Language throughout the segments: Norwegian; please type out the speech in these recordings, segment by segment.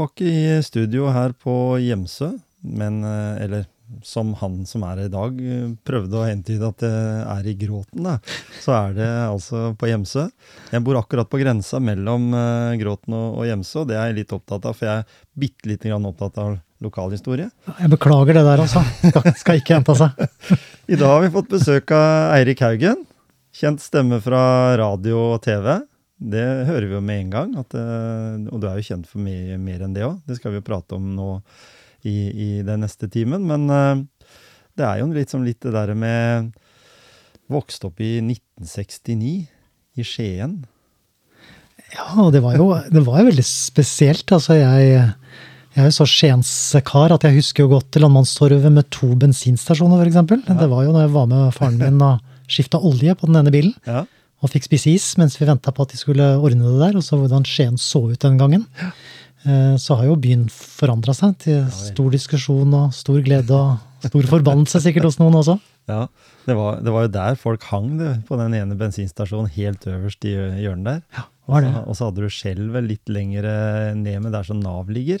Tilbake i studio her på Gjemsø. Men, eh, eller som han som er her i dag, eh, prøvde å hentyde at det er i Gråten, da. Så er det altså på Gjemsø. Jeg bor akkurat på grensa mellom eh, Gråten og, Gjemsø, og det er jeg litt opptatt av, for jeg er bitte lite grann opptatt av lokalhistorie. Jeg beklager det der, altså. Skal, skal ikke gjenta seg. I dag har vi fått besøk av Eirik Haugen. Kjent stemme fra radio og TV. Det hører vi jo med en gang. At, eh, og du er jo kjent for mer, mer enn det òg. Det skal vi jo prate om nå i, i den neste timen. Men eh, det er jo litt, som litt det derre med Vokste opp i 1969 i Skien. Ja, og det var jo det var veldig spesielt. Altså, jeg, jeg er jo så Skienskar at jeg husker jo godt Landmannstorvet med to bensinstasjoner, f.eks. Det var jo når jeg var med faren min og skifta olje på den ene bilen. Ja. Og fikk spise is mens vi venta på at de skulle ordne det der. Og så hvordan Skien så ut den gangen. Eh, Så har jo byen forandra seg til stor diskusjon og stor glede og stor forbannelse sikkert hos noen også. ja. Det var, det var jo der folk hang, det, på den ene bensinstasjonen helt øverst i hjørnet der. Ja, var det. Og så- hadde du skjelvet litt lenger ned med der som Nav ligger.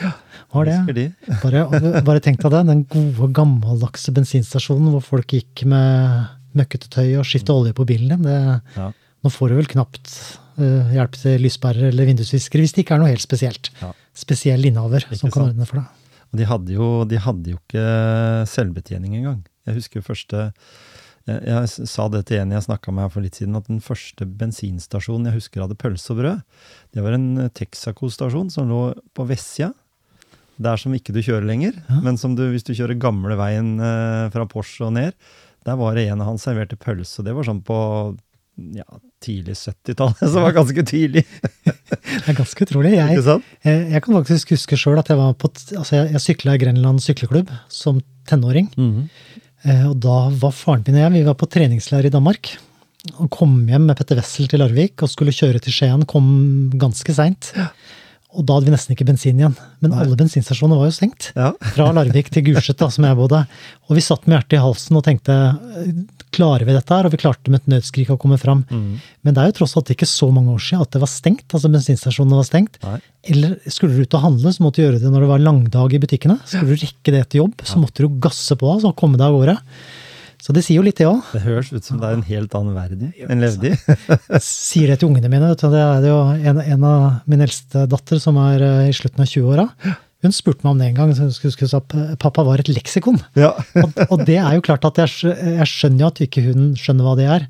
Ja, Var det. Bare, bare tenk deg det, den gode, gammeldagse bensinstasjonen hvor folk gikk med møkkete tøy og skifte olje på bilen din. Det, Ja. Nå får du vel knapt uh, hjelp til lyspærer eller vindusviskere hvis det ikke er noe helt spesielt. Ja. Spesiell innehaver som kan ordne for deg. Og de hadde, jo, de hadde jo ikke selvbetjening engang. Jeg husker første jeg, jeg sa det til en jeg snakka med her for litt siden, at den første bensinstasjonen jeg husker hadde pølse og brød, det var en eh, Texaco-stasjon som lå på vestsida. Der som ikke du kjører lenger, Ja. men som du, hvis du kjører gamle veien eh, fra Porsche og ned, der var det en av han serverte pølse, og det var sånn på ja, tidlig 70-tallet, som var ganske tidlig. Det er ganske utrolig. Jeg, jeg, jeg kan faktisk huske sjøl at jeg var på altså jeg, jeg sykla i Grenland sykleklubb som tenåring. Mhm. Eh, Og da var faren min og jeg vi var på treningsleir i Danmark. Og kom hjem med Petter Wessel til Larvik og skulle kjøre til Skien. Kom ganske seint. Og da hadde vi nesten ikke bensin igjen. Men alle bensinstasjoner var jo stengt. Ja. Fra Larvik til Gulset, som jeg bodde. Og vi satt med hjertet i halsen og tenkte klarer vi dette her? Og vi klarte med et nødskrik å komme fram. Mm. Men det er jo tross alt ikke så mange år siden at det var stengt. altså bensinstasjonene var stengt. Nei. Eller skulle du ut og handle, så måtte du gjøre det når det var langdag i butikkene. Skulle du rekke det til jobb, så måtte du gasse på altså, og komme deg av gårde. Så det sier jo litt, det òg. Det høres ut som det er en helt annen verden enn levde i. Sier det til ungene mine. Vet du. Det er jo en, en av min eldste datter som er eh, i slutten av 20-åra. Hun spurte meg om det en gang. så hun skulle, sa at pappa var et leksikon. Ja. Og, og det er jo klart at jeg, jeg skjønner jo at ikke hun skjønner hva det er.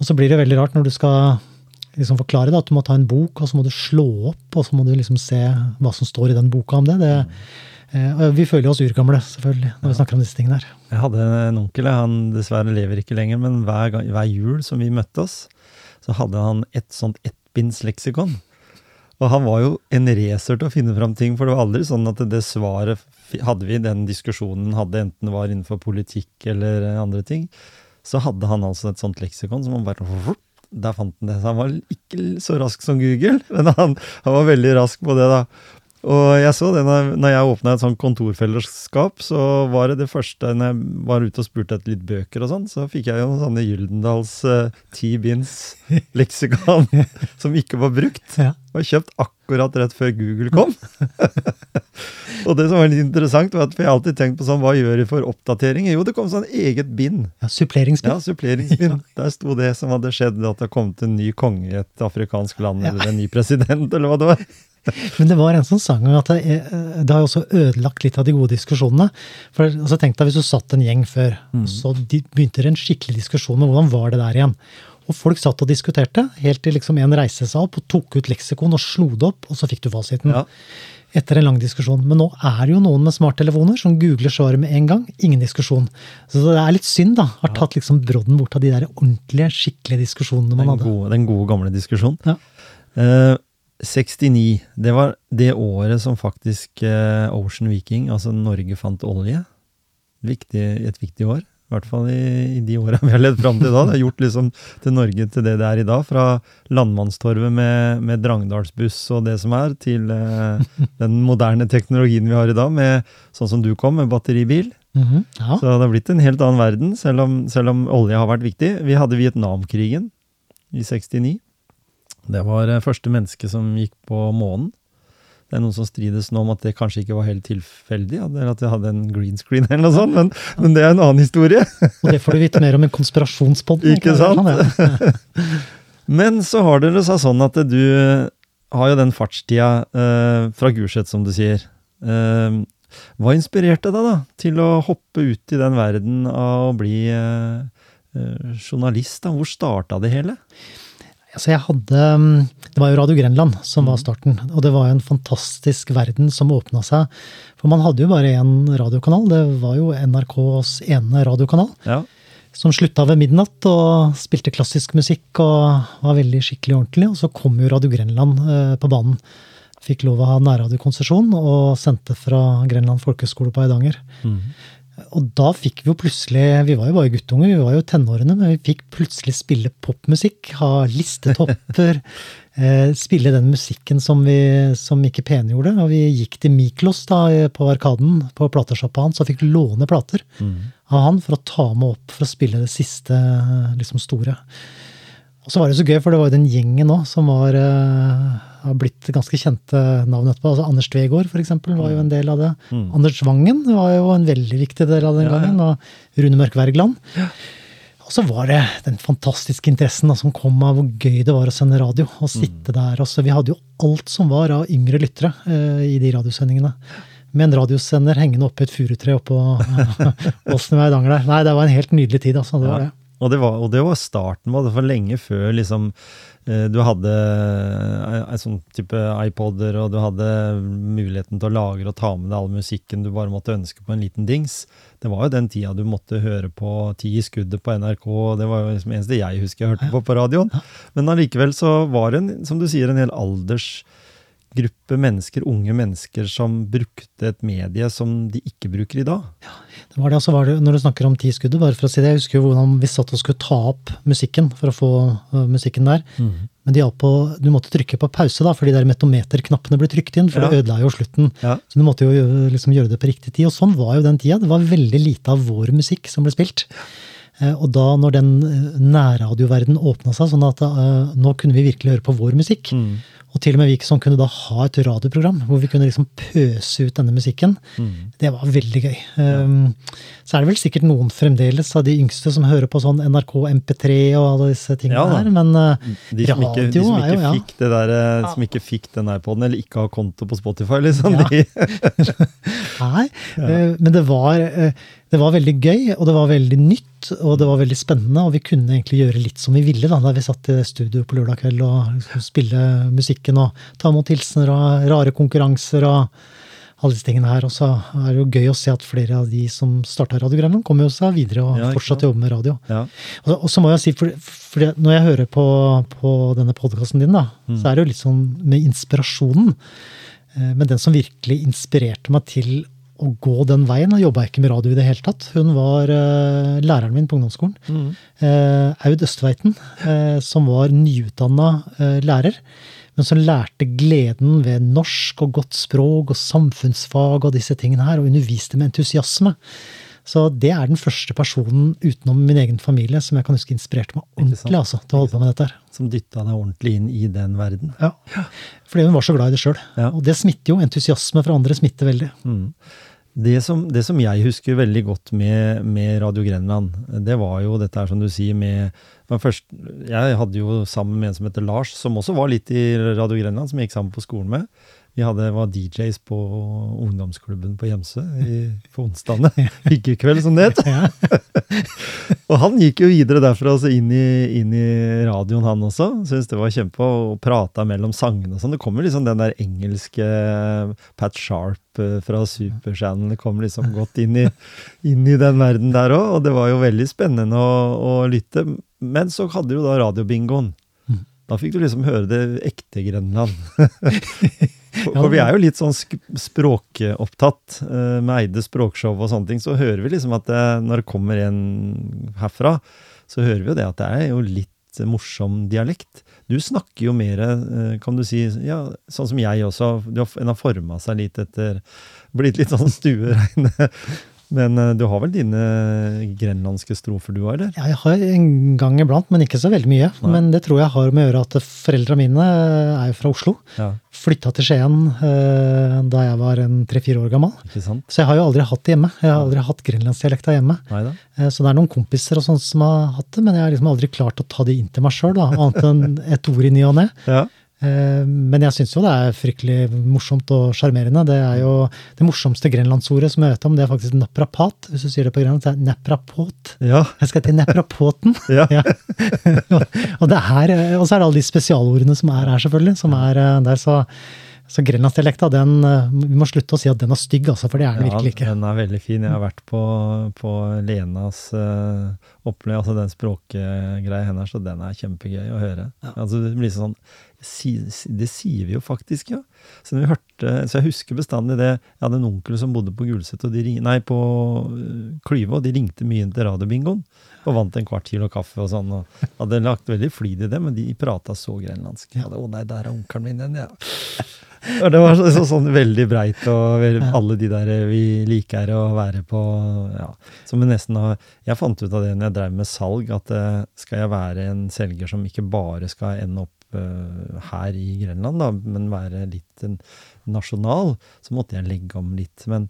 Og så blir det veldig rart når du skal liksom forklare det, at du må ta en bok, og så må du slå opp, og så må du liksom se hva som står i den boka om det. det og vi føler oss urgamle, selvfølgelig, når vi snakker om disse tingene her. Jeg hadde en onkel, han dessverre lever ikke lenger, men hver, gang, hver jul som vi møttes, så hadde han et sånt ettbindsleksikon. Og han var jo en racer til å finne fram ting, for det var aldri sånn at det svaret hadde vi den diskusjonen hadde, enten det var innenfor politikk eller eh, andre ting, så hadde han altså et sånt leksikon som han bare Der fant han det. Så han var ikke så rask som Google, men han, han var veldig rask på det, da. Og jeg så det når, når jeg åpna et sånt kontorfellesskap, så var det det første når jeg var ute og spurte etter litt bøker og sånn, så fikk jeg jo noen sånne Gyldendals eh, ti binds leksikon som ikke var brukt. Ja. Var kjøpt akkurat rett før Google kom. og det som var litt interessant, var at for jeg har alltid tenkt på sånn, hva gjør de for oppdateringer? Jo, det kom sånn eget bind. Ja, Suppleringsbind. Ja, suppleringsbind. Der sto det som hadde skjedd, at det kom til en ny konge i et afrikansk land, Ja. eller en ny president, eller hva det var. Men det var en som sang at det, er- det har også ødelagt litt av de gode diskusjonene. For altså, Tenk deg hvis du satt en gjeng før, mm. så de, begynte en skikkelig diskusjon om hvordan var det der igjen. Og folk satt og diskuterte, helt til liksom en reiste seg opp og tok ut leksikon og slo det opp, og så fikk du fasiten. Ja. Etter en lang diskusjon. Men nå er det jo noen med smarttelefoner som googler svaret med en gang. Ingen diskusjon. Så det er litt synd, da. Har tatt liksom brodden bort av de der ordentlige, skikkelige diskusjonene man Den hadde. gode, den gode gamle diskusjonen. Ja. Eh, 69. Det var det året som faktisk eh, Ocean Viking, altså Norge, fant olje. Viktig, et viktig år. I hvert fall i, i de åra vi har levd fram til da. Det har gjort liksom til Norge til det det er i dag. Fra landmannstorvet med, med Drangdalsbuss og det som er, til eh, den moderne teknologien vi har i dag, med sånn som du kom, med batteribil. Mhm, ja. Så det har blitt en helt annen verden, selv om, selv om olje har vært viktig. Vi hadde Vietnamkrigen i 69. Det var eh, første menneske som gikk på månen. Det er noen som strides nå om at det kanskje ikke var helt tilfeldig, eller at jeg hadde en green screen eller noe sånt, men, men det er en annen historie. Og det får du vite mer om i konspirasjonspodden. Ikke sant? Sånn. Men så har seg sånn at du har jo den fartstida eh, fra Gulset, som du sier. Eh, hva inspirerte deg da til å hoppe ut i den verden av å bli eh, eh, journalist? da? Hvor starta det hele? Altså jeg hadde, mm, det var jo Radio Grenland som var starten, og det var jo en fantastisk verden som åpna seg. For man hadde jo bare én radiokanal, det var jo NRKs ene radiokanal. Ja. Som slutta ved midnatt og spilte klassisk musikk og var veldig skikkelig ordentlig. Og så kom jo Radio Grenland eh, på banen. Fikk lov å ha nærradiokonsesjon og sendte fra Grenland folkehøgskole på Eidanger. Og da fikk vi jo plutselig Vi var jo bare guttunger, vi var jo tenårene, men vi fikk plutselig spille popmusikk. Ha listetopper. eh, spille den musikken som, vi, som ikke Pene gjorde. Og vi gikk til Miklos da, på Arkaden, på platesjappa hans, og fikk låne plater av han for å ta med opp for å spille det siste liksom store. Og så var det så gøy, for det var jo den gjengen nå som var, uh, har blitt ganske kjente navn etterpå. Altså Anders Tvegård, for eksempel, var jo en del av det. Anders Wangen var jo en veldig viktig del av den Ja, ja. gangen. Og Rune Mørk Wergeland. Og så var det den fantastiske interessen da, som kom av hvor gøy det var å sende radio. og sitte der. Også. vi hadde jo alt som var av yngre lyttere uh, i de radiosendingene. Med en radiosender hengende oppe i et furutre oppå Åsen ved Eidanger der. Nei, det var en helt nydelig tid, altså. Det var Ja. det. Og det, var, og det var starten på det, for lenge før liksom eh, du hadde en, en sånn type iPoder, og du hadde muligheten til å lagre og ta med deg all musikken du bare måtte ønske på en liten dings. Det var jo den tida du måtte høre på Ti i skuddet på NRK, og det var jo liksom eneste jeg husker jeg hørte på på radioen. Men allikevel så var det, en, som du sier, en hel aldersgruppe mennesker, unge mennesker, som brukte et medie som de ikke bruker i dag. Det var det, altså var det, Når du snakker om ti skuddet, bare for å si det, jeg husker jo hvordan vi satt og skulle ta opp musikken for å få uh, musikken der. Men de på, du måtte trykke på pause, da, for de der metometerknappene ble trykt inn. For Ja. det ødela jo slutten. Ja. Så du måtte jo gjøre- liksom gjøre det på riktig tid. Og sånn var jo den tida. Det var veldig lite av vår musikk som ble spilt. Eh, Og da når den eh, nærradioverden åpna seg, sånn at eh, nå kunne vi virkelig høre på vår musikk. Og til og med vi som kunne da ha et radioprogram hvor vi kunne liksom pøse ut denne musikken. Det var veldig gøy. Um, så er det vel sikkert noen fremdeles av de yngste som hører på sånn NRK MP3 og alle disse tingene Ja da. her, men uh, De som ikke, de som som er ikke jo ja. fikk det der, eh, som ikke fikk den iPoden, eller ikke har konto på Spotify, liksom. Ja. De, Nei, uh, men det var, uh, det var veldig gøy, og det var veldig nytt, og det var veldig spennende, og vi kunne egentlig gjøre litt som vi ville da, da vi satt i studio på lørdag kveld og spille spille musikken og ta imot hilsener og rare konkurranser og alle disse tingene her. Og så er det jo gøy å se at flere av de som starta Radio Grenland, kommer jo seg videre og Ja, fortsatt jobber med radio. ja. Og så- Og så må jeg si, for, for når jeg hører på, på denne podkasten din, da, så er det jo litt sånn med inspirasjonen. Eh, Men den som virkelig inspirerte meg til å gå den veien, og jobba ikke med radio i det hele tatt. Hun var uh, læreren min på ungdomsskolen. Eh, Aud Østveiten, uh, som var nyutdanna lærer. Men som lærte gleden ved norsk og godt språk og samfunnsfag og disse tingene her, og underviste med entusiasme. Så det er den første personen utenom min egen familie som jeg kan huske inspirerte meg ordentlig altså, til å holde på med dette. her. Som dytta deg ordentlig inn i den verden. Ja. Fordi hun var så glad i det sjøl. Ja. Og det smitter jo. Entusiasme fra andre smitter veldig. Det som, det som jeg husker veldig godt med, med Radio Grenland, det var jo dette her som du sier med men først, Jeg hadde jo sammen med en som heter Lars, som også var litt i Radio Grenland, som jeg gikk sammen på skolen med. Vi hadde, var DJs på ungdomsklubben på Gjemse i- på onsdagene. Hyggekveld, som det het. Og han gikk jo videre derfra altså inn, i, inn i radioen, han også. Syntes det var kjempe å prate mellom sangene og sånn. Det kommer liksom den der engelske Pat Sharp eh, fra Superchannel. Det kom liksom godt inn i, inn i den verden der òg, og det var jo veldig spennende å, å lytte. Men så hadde jo da radiobingoen. Da fikk du liksom høre det ekte Grenland. For, vi er jo litt sånn språkopptatt. eh, Med Eide språkshow og sånne ting, så hører vi liksom at det, når det kommer en herfra, så hører vi jo det at det er jo litt morsom dialekt. Du snakker jo mer, eh, kan du si, ja, sånn som jeg også. Du har, en har forma seg litt etter Blitt litt sånn stuereine. Men eh, du har vel dine grenlandske strofer du har, eller? Ja, jeg har en gang iblant, men ikke så veldig mye. Nei. Men det tror jeg har med å gjøre at foreldra mine er fra Oslo. Ja, Flytta til Skien eh, da jeg var en tre-fire år gammel. Så jeg har jo aldri hatt det hjemme. Jeg har aldri hatt grenlandsdialekta hjemme. Neida. Eh, Så det er noen kompiser og sånt som har hatt det, men jeg har liksom aldri klart å ta det inn til meg sjøl, annet enn et ord i ny og ne. Ja. Eh, Men jeg syns jo det er fryktelig morsomt og sjarmerende. Det er jo det morsomste grenlandsordet som jeg vet om, det er faktisk naprapat. Hvis du sier det på grenlandsk, det er neprapot. Ja. Jeg skal til neprapoten. Ja. Ja. og, det er, og så er det alle de spesialordene som er her, selvfølgelig. som er eh, der, Så, så grenlandsdialekta, den eh, Vi må slutte å si at den er stygg, altså, for det er den Ja, virkelig ikke. den er veldig fin. Jeg har vært på, på Lenas uh, opplevelse, altså den språkgreia hennes, så den er kjempegøy å høre. Altså, det blir sånn Det sier vi jo faktisk, ja. Så, hørte, så jeg husker bestandig det. Jeg hadde en onkel som bodde på Gulset, og de, nei, på eh, Klyve, og de ringte mye inn til radiobingoen. Og vant en kvart kilo kaffe og sånn. og Hadde lagt veldig flid i det, men de prata så grenlandsk. Ja, det, å nei, der er onkelen min igjen, ja. Og det var så, så, sånn veldig breit, og alle de der vi liker å være på ja, Som nesten har Jeg fant ut av det når jeg drev med salg, at eh, skal jeg være en selger som ikke bare skal ende opp eh, her i Grenland, da, men være litt nasjonal, så måtte jeg legge om litt. Men,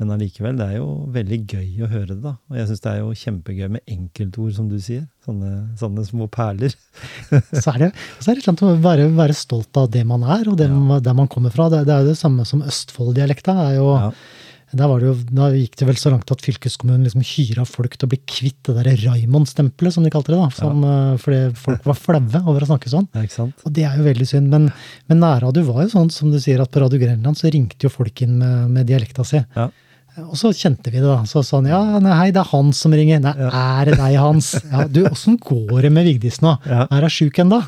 men allikevel, det er jo veldig gøy å høre det, da. Og jeg syns det er jo kjempegøy med enkeltord, som du sier. Sånne, sånne små perler. Så er det, så er det et å være, være stolt av det man er, og det, der man kommer fra. Det, det er jo det samme som Østfold-dialekta. er jo Ja. Det jo, da gikk det vel så langt at fylkeskommunen liksom hyra folk til å bli kvitt det der Raymond-stempelet, som de kalte det. da, som, ja. Fordi folk var flaue over å snakke sånn. Ja? Og det er jo veldig synd. Men, men nærradio var jo sånn, som du sier, at på Radio Grenland så ringte jo folk inn med, med dialekta si. Ja. Og så kjente vi det, da. Så sånn, ja, nei, hei, det er Hans som ringer. Nei, er det deg, Hans? Ja, du, åssen går det med Vigdis nå? Er hun sjuk ennå?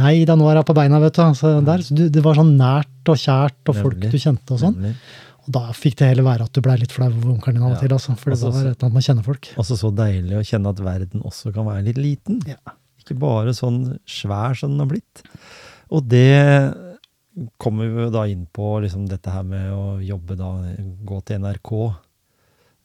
Nei da, nå er hun på beina, vet du. Så der, så du. Det var sånn nært og kjært, og folk du kjente og sånn. Og da fikk det heller være at du blei litt flau over onkelen din av og til, altså. For det Altså, var et eller annet med å kjenne folk. Også så deilig å kjenne at verden også kan være litt liten. Ja. Ikke bare sånn svær som den har blitt. Og det kommer vi da inn på, liksom dette her med å jobbe da, gå til NRK.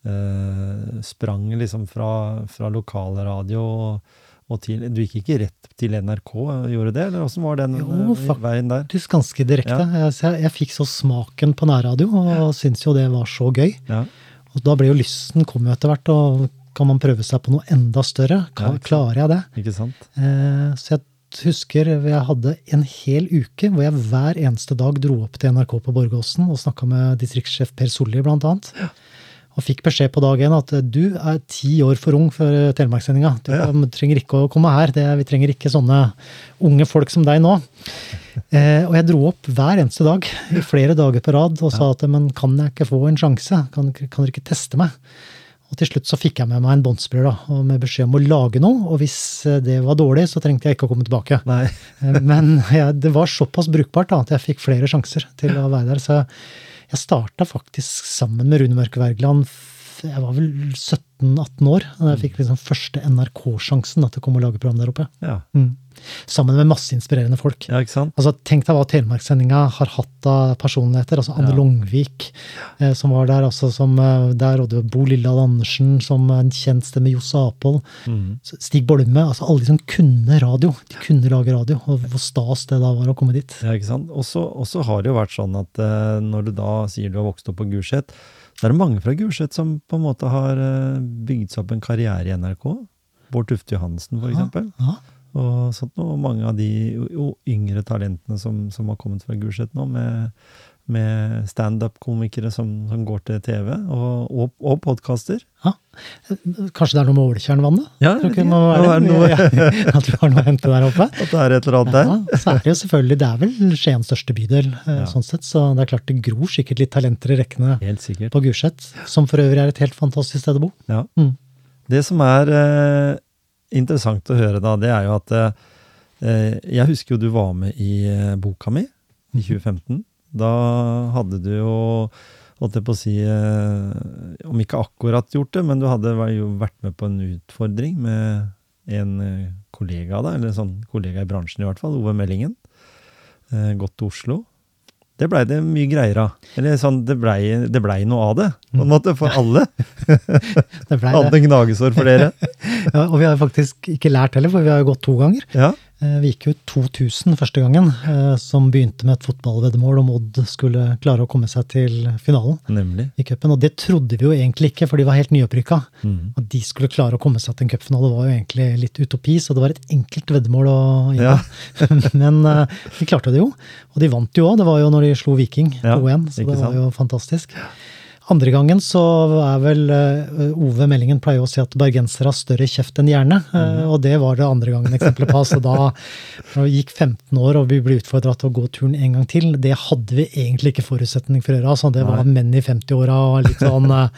Eh, sprang liksom fra, fra lokalradio og, og til Du gikk ikke rett til NRK, gjorde det? Eller åssen var den Jo, eh, veien der? Faktisk ganske direkte. Jeg, jeg, jeg fikk så smaken på nærradio, og syntes jo det var så gøy. Ja. Og da ble jo lysten kom jo etter hvert, og kan man prøve seg på noe enda større? Klarer jeg det? Ikke sant? Eh, så jeg husker jeg hadde en hel uke hvor jeg hver eneste dag dro opp til NRK på Borgåsen og snakka med distriktssjef Per Solli, blant annet. Og fikk beskjed på dag én at eh, du er ti år for ung for eh, Telemarkssendinga. Du Ja. trenger ikke å komme her. Det, vi trenger ikke sånne unge folk som deg nå. Eh, og jeg dro opp hver eneste dag i flere dager på rad og sa at men kan jeg ikke få en sjanse? Kan, kan dere ikke teste meg? Og til slutt så fikk jeg med meg en båndspiller med beskjed om å lage noe. Og hvis eh, det var dårlig, så trengte jeg ikke å komme tilbake. Men ja, det var såpass brukbart da, at jeg fikk flere sjanser til å være der. Så jeg starta faktisk sammen med Rune Mørke Wergeland. Jeg var vel 17-18 år da jeg fikk liksom første NRK-sjansen til å komme og lage program der oppe. Ja. Mm. Sammen med masse inspirerende folk. ja? Altså, Tenk deg hva Telemarkssendinga har hatt av personligheter. altså Anne Ja. Longvik, eh, som var der. altså som eh, Der og det var Bo Lilleland Andersen, som en kjent stemme. Josse Apol. Mm. Stig Bolme. altså Alle de som kunne radio. De kunne lage radio. Og hvor stas det da var å komme dit. Ja, ikke sant? Og så har det jo vært sånn at eh, når du da sier du har vokst opp på Gulset, så er det mange fra Gulset som på en måte har eh, bygd seg opp en karriere i NRK. Bård Tufte Johansen, for eksempel. Ja, Og sånt noe, og mange av de yngre talentene som, som har kommet fra Gulset nå, med, med standup-komikere som, som går til TV, og, og, og podkaster. ja. Kanskje det er noe med Åletjernvannet? Ja, det må ikke. være Det må være det. Ja, At du har noe å hente der oppe? At det er et eller annet der. Ja, så er det jo selvfølgelig, det er vel Skiens største bydel, eh, Ja. sånn sett, så det er klart det gror sikkert litt talenter i rekkene på Gulset, som for øvrig er et helt fantastisk sted å bo. Ja. Mm. Det som er eh, interessant å høre, da, det er jo at eh, jeg husker jo du var med i eh, boka mi i 2015. Da hadde du jo, holdt jeg på å si, eh, om ikke akkurat gjort det, men du hadde jo vært med på en utfordring med en kollega da, eller en sånn kollega i bransjen i hvert fall, Ove Meldingen. Eh, Gått til Oslo. Det blei det mye greier av. Eller sånn, det blei ble noe av det, på en måte, for alle. Det ble det. Hadde gnagesår for dere. Ja, og vi har faktisk ikke lært heller, for vi har jo gått to ganger. Ja. Eh, Vi gikk jo 2000 første gangen, eh, som begynte med et fotballveddemål om Odd skulle klare å komme seg til finalen Nemlig. i cupen. Og det trodde vi jo egentlig ikke, for de var helt nyopprykka. Mm. At de skulle klare å komme seg til en cupfinale var jo egentlig litt utopi, så det var et enkelt veddemål å Ja. Men eh, de klarte det jo, og de vant jo òg. Det var jo når de slo Viking Ja, 2-1, så det det sant? var jo fantastisk. Andre gangen så er vel eh, Ove Meldingen pleier å si at bergensere har større kjeft enn hjerne, eh, Mhm. og det var det andre gangen eksempelet på. Så da når vi gikk 15 år og vi ble utfordra til å gå turen en gang til, det hadde vi egentlig ikke forutsetning for å gjøre. Altså, det var Nei. menn i 50-åra og litt sånn eh,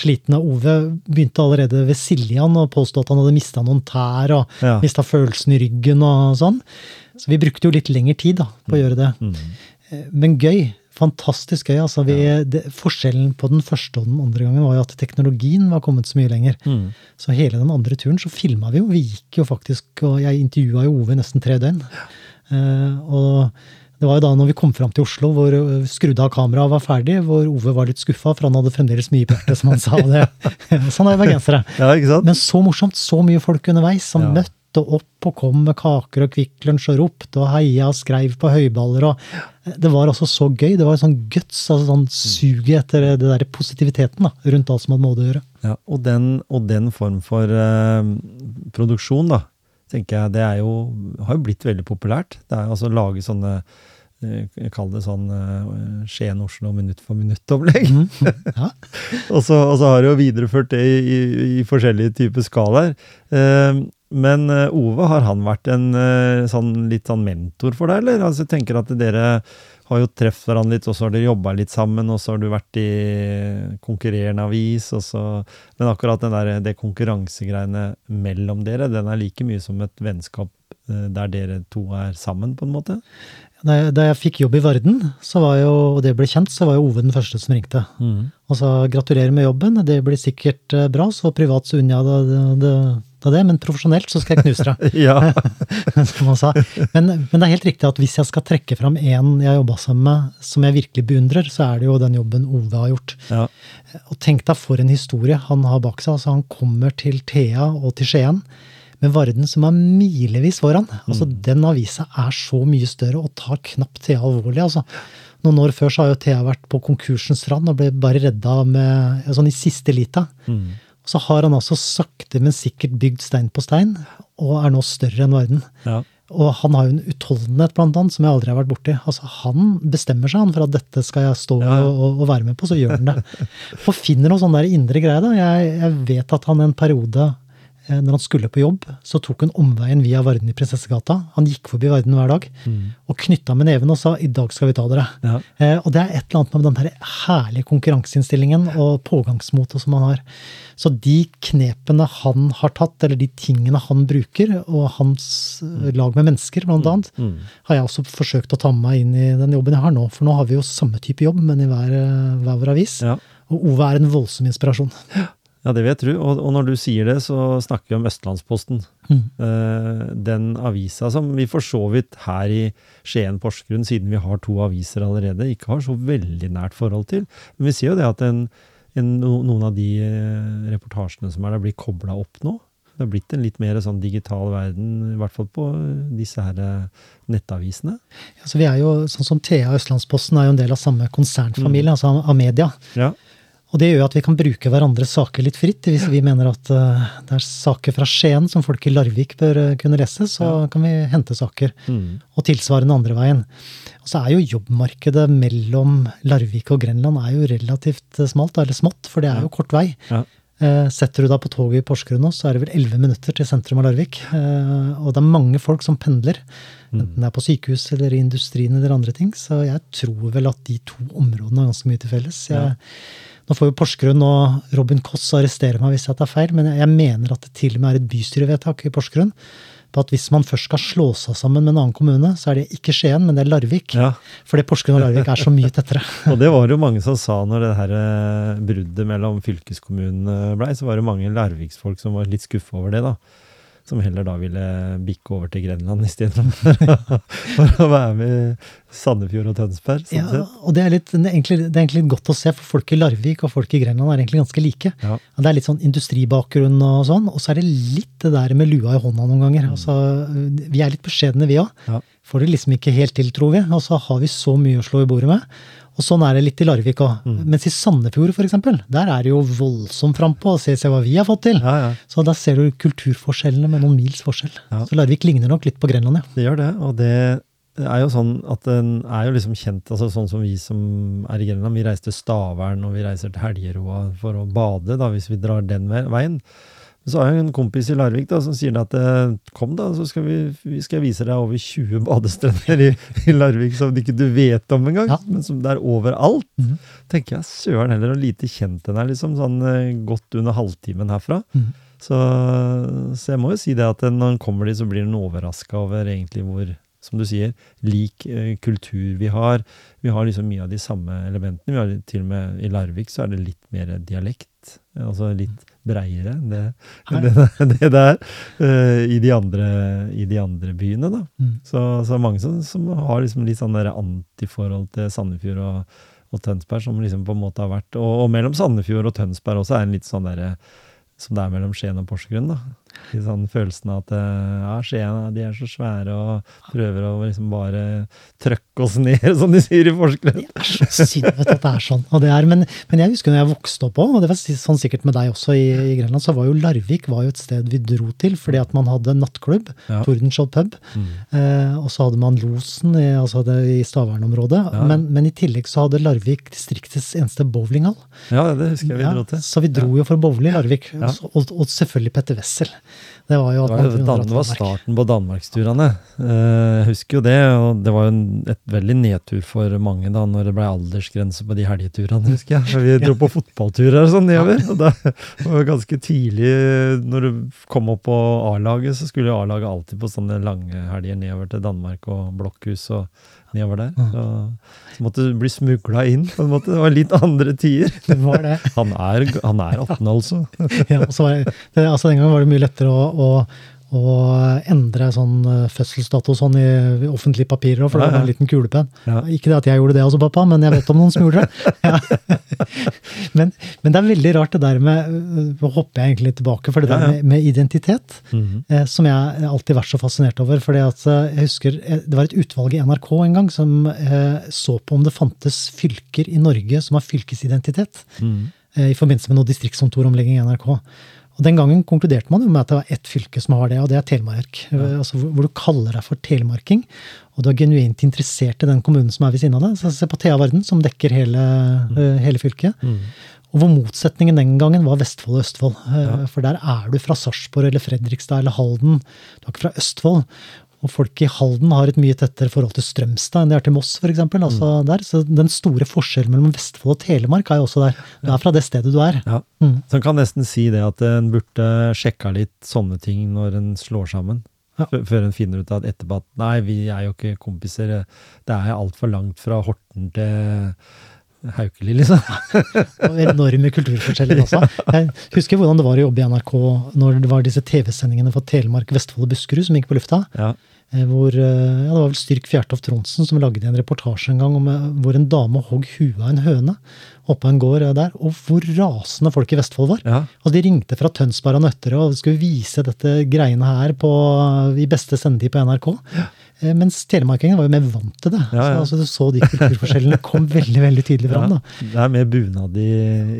slitne. Ove begynte allerede ved Siljan og påstod at han hadde mista noen tær og Ja. mista følelsen i ryggen og sånn. Så vi brukte jo litt lengre tid da, på å gjøre det. Mm. Men gøy. Fantastisk gøy. altså vi, det, Forskjellen på den første og den andre gangen var jo at teknologien var kommet så mye lenger. Mm. Så hele den andre turen så filma vi jo. Vi gikk jo faktisk, og jeg intervjua jo Ove i nesten tre døgn. Uh, og det var jo da når vi kom fram til Oslo, hvor eh, skrudde av kameraet var ferdig, hvor Ove var litt skuffa, for han hadde fremdeles mye på som han sa. det. sånn er bergensere. Ja. Men så morsomt, så mye folk underveis som Ja. møtte opp og kom med kaker og Kvikk Lunsj og ropte og heia og skreiv på høyballer. og Det var altså så gøy. Det var en sånn guts, altså sånn suget etter det der positiviteten da, rundt alt som hadde med Odd å gjøre. Ja, og, den, og den form for eh, produksjon, da, tenker jeg, det er jo, har jo blitt veldig populært. Det er altså å lage sånne eh, jeg kaller det sånn eh, Skien-Oslo minutt for minutt-opplegg. Ja. og, så, og så har de jo videreført det i, i, i forskjellige typer skalaer. Eh, men eh, Ove, har han vært en eh, sånn, litt sånn mentor for deg, eller? Altså, jeg tenker at dere har jo truffet hverandre litt, og så har dere jobba litt sammen, og så har du vært i konkurrerende avis, og så Men akkurat den der, det konkurransegreiene mellom dere, den er like mye som et vennskap eh, der dere to er sammen, på en måte? Da jeg, da jeg fikk jobb i Varden, så var jo, og det ble kjent, så var jo Ove den første som ringte. Og sa gratulerer med jobben, det blir sikkert bra, så privat så unner jeg deg det, det, det, det, men profesjonelt så skal jeg knuse deg. Som han sa. Men, men det er helt riktig at hvis jeg skal trekke fram én jeg jobba sammen med som jeg virkelig beundrer, så er det jo den jobben Ove har gjort. ja. Og tenk deg for en historie han har bak seg. altså Han kommer til Thea og til Skien med Varden som er milevis foran. Altså Den avisa er så mye større og tar knapt Thea alvorlig. altså. Noen år før så har jo Thea vært på konkursens rand og ble bare redda med, sånn i siste lita. Mm. Så har han altså sakte, men sikkert bygd stein på stein, og er nå større enn verden. ja. Og han har jo en utholdenhet, blant annet, som jeg aldri har vært borti. Altså, han bestemmer seg han for at dette skal jeg stå Ja. Og, og, være med på, så gjør han det. Og finner noe sånn der indre greie. da. Jeg, jeg vet at han en periode, når han skulle på jobb, så tok han omveien via Varden i Prinsessegata. Han gikk forbi Varden hver dag og knytta med neven og sa 'i dag skal vi ta dere'. Ja. Eh, og det er et eller annet med den der herlige konkurranseinnstillingen og pågangsmotet som han har. Så de knepene han har tatt, eller de tingene han bruker, og hans mm. lag med mennesker, blant annet, Mm. har jeg også forsøkt å ta med meg inn i den jobben jeg har nå. For nå har vi jo samme type jobb, men i hver, eh, hver vår avis. Ja. Og Ove er en voldsom inspirasjon. Ja, det vil jeg tro. Og, og når du sier det, så snakker vi om Østlandsposten. Mm. Uh, den avisa som vi for så vidt her i Skien-Porsgrunn, siden vi har to aviser allerede, ikke har så veldig nært forhold til. Men vi ser jo det at en, en, noen av de eh, reportasjene som er der, blir kobla opp nå. Det har blitt en litt mer sånn digital verden, i hvert fall på eh, disse her nettavisene. Ja, så vi er jo, sånn som Thea Østlandsposten er jo en del av samme konsernfamilie, altså av- av media. Ja. Og det gjør at vi kan bruke hverandres saker litt fritt. Hvis vi mener at eh, det er saker fra Skien som folk i Larvik bør eh, kunne lese, så kan vi hente saker. Mm. Og tilsvarende andre veien. Og så er jo jobbmarkedet mellom Larvik og Grenland er jo relativt eh, smalt, eller smått, for det er jo kort vei. Ja. Setter du deg på toget i Porsgrunn nå, så er det vel 11 minutter til sentrum av Larvik. Og det er mange folk som pendler, enten det er på sykehus eller i industrien eller andre ting. Så jeg tror vel at de to områdene har ganske mye til felles. Jeg, Nå får jo Porsgrunn og Robin Koss arrestere meg hvis jeg tar feil, men jeg mener at det til og med er et bystyrevedtak i Porsgrunn på at hvis man først skal slå seg sammen med en annen kommune, så er det ikke Skien, men det er Larvik. Ja. Fordi Porsgrunn og Larvik er så mye tettere. Og det var jo mange som sa når det her eh, bruddet mellom fylkeskommunene blei, så var det mange larviksfolk som var litt skuffa over det, da. Som heller da ville bikke over til Grenland istedenfor for å være med i Sandefjord og Tønsberg. Sånn Ja, og det er, litt, det, er egentlig, det er egentlig godt å se, for folk i Larvik og folk i Grenland er egentlig ganske like. Ja. Det er litt sånn industribakgrunn og sånn, og så er det litt det der med lua i hånda noen ganger. Altså, vi er litt beskjedne, vi òg. Ja. Får det liksom ikke helt til, tror vi. Og så har vi så mye å slå i bordet med. Og sånn er det litt i Larvik òg. Mm. Mens i Sandefjord, for eksempel, der er det jo voldsomt frampå. Se, se hva vi har fått til. Ja, ja. Så da ser du kulturforskjellene med noen mils forskjell. Ja. Så Larvik ligner nok litt på Grenland, ja. Det gjør det, og det er jo sånn at den er jo liksom kjent, altså sånn som vi som er i Grenland, vi reiser til Stavern og vi reiser til Helgeroa for å bade, da, hvis vi drar den veien. Så har jeg en kompis i Larvik da, som sier at eh, kom da, så skal vi, vi skal vise deg over 20 badestrender i, i Larvik som ikke du vet om engang, Ja. men som det er overalt. Mhm. Tenker jeg, søren heller, og lite kjent den er, liksom sånn eh, godt under halvtimen herfra. Mhm. Så, så jeg må jo si det at når en kommer dit, så blir en overraska over egentlig hvor, som du sier, lik eh, kultur vi har. Vi har liksom mye av de samme elementene. Vi har til og med I Larvik så er det litt mer dialekt. Altså litt breiere enn det, enn det, det er uh, i, de andre, i de andre byene. da. Mm. Så, så mange som, som har liksom litt sånn antiforhold til Sandefjord og, og Tønsberg, som liksom på en måte har vært Og, og mellom Sandefjord og Tønsberg også er en litt sånn derre som det er mellom Skien og Porsgrunn. da. I sånn følelsen av at eh, ja, Skien de er så svære og prøver å liksom bare trøkke oss ned, som de sier i forskningen. Det er så synd at det er sånn. Og det er, men, men jeg husker når jeg vokste opp òg, og det var sånn sikkert med deg også i, i Grenland, så var jo Larvik var jo et sted vi dro til fordi at man hadde nattklubb, Ja. Tordenskjold pub, Mm. eh, og så hadde man Losen i, altså i Stavern-området. Ja. Men, men i tillegg så hadde Larvik distriktets eneste bowlinghall. Ja, det husker jeg vi dro til. så vi dro jo for å bowle i Larvik. Ja. Og, og selvfølgelig Petter Wessel. Det var jo at Det var, var starten på danmarksturene. Eh, Jeg husker jo det, og det var jo en, et veldig nedtur for mange da når det ble aldersgrense på de helgeturene, husker jeg. For vi dro på fotballturer og sånn nedover. Og Det var ganske tidlig, når du kom opp på A-laget, så skulle A-laget alltid på sånne lange helger nedover til Danmark og Blokkhus og nedover der. Så, så måtte du bli smugla inn, på en måte. Det var litt andre tider. Det var det. Han er, han er 18, altså. ja, og så var det, det, altså Den gangen var det mye lettere å, å, å endre sånn eh, fødselsdato sånn i offentlige papirer, òg, for det var en liten kulepenn. Ja. Ikke det at jeg gjorde det også, pappa, men jeg vet om noen som gjorde det. Ja. men, men det er veldig rart det der med Nå hopper jeg egentlig tilbake, for det der med, med identitet, Mhm. eh, som jeg alltid har vært så fascinert over. fordi at eh, jeg husker eh, Det var et utvalg i NRK en gang som eh, så på om det fantes fylker i Norge som har fylkesidentitet Mhm. eh, i forbindelse med noe distriktskontoromlegging i NRK. Og Den gangen konkluderte man jo med at det var ett fylke som har det, og det er Telemark. Ja. Altså hvor, du kaller deg for telemarking, og du er genuint interessert i den kommunen som er ved siden av deg. Så Se på Thea Varden, som dekker hele, eh, hele fylket. Mm. Og hvor motsetningen den gangen var Vestfold og Østfold. Eh, Ja. For der er du fra Sarpsborg eller Fredrikstad eller Halden. Du er ikke fra Østfold. Og folk i Halden har et mye tettere forhold til Strømstad enn de har til Moss, f.eks. Altså der. Så den store forskjellen mellom Vestfold og Telemark er jo også der. Du er fra det stedet du er. Ja. Mm. Så en kan nesten si det at en burde sjekka litt sånne ting når en slår sammen. Ja. Før en finner ut at etterpå at nei, vi er jo ikke kompiser. Det er altfor langt fra Horten til Haukeli, liksom. Og enorme kulturforskjeller også. Jeg husker hvordan det var å jobbe i NRK når det var disse TV-sendingene for Telemark, Vestfold og Buskerud som gikk på lufta. Ja. Eh, Hvor, eh, ja, det var vel Styrk Fjertoft Tronsen som lagde en reportasje en gang om eh, hvor en dame hogg huet av en høne oppå en gård der. Og hvor rasende folk i Vestfold var. ja. Altså, de ringte fra Tønsberg og Nøtterøy og skulle vise dette greiene her på, i beste sendetid på NRK. Eh, Mens telemarkingene var jo mer vant til det. Ja, ja. Så altså, du så de kulturforskjellene kom veldig veldig tydelig fram. da. Det er mer bunad i,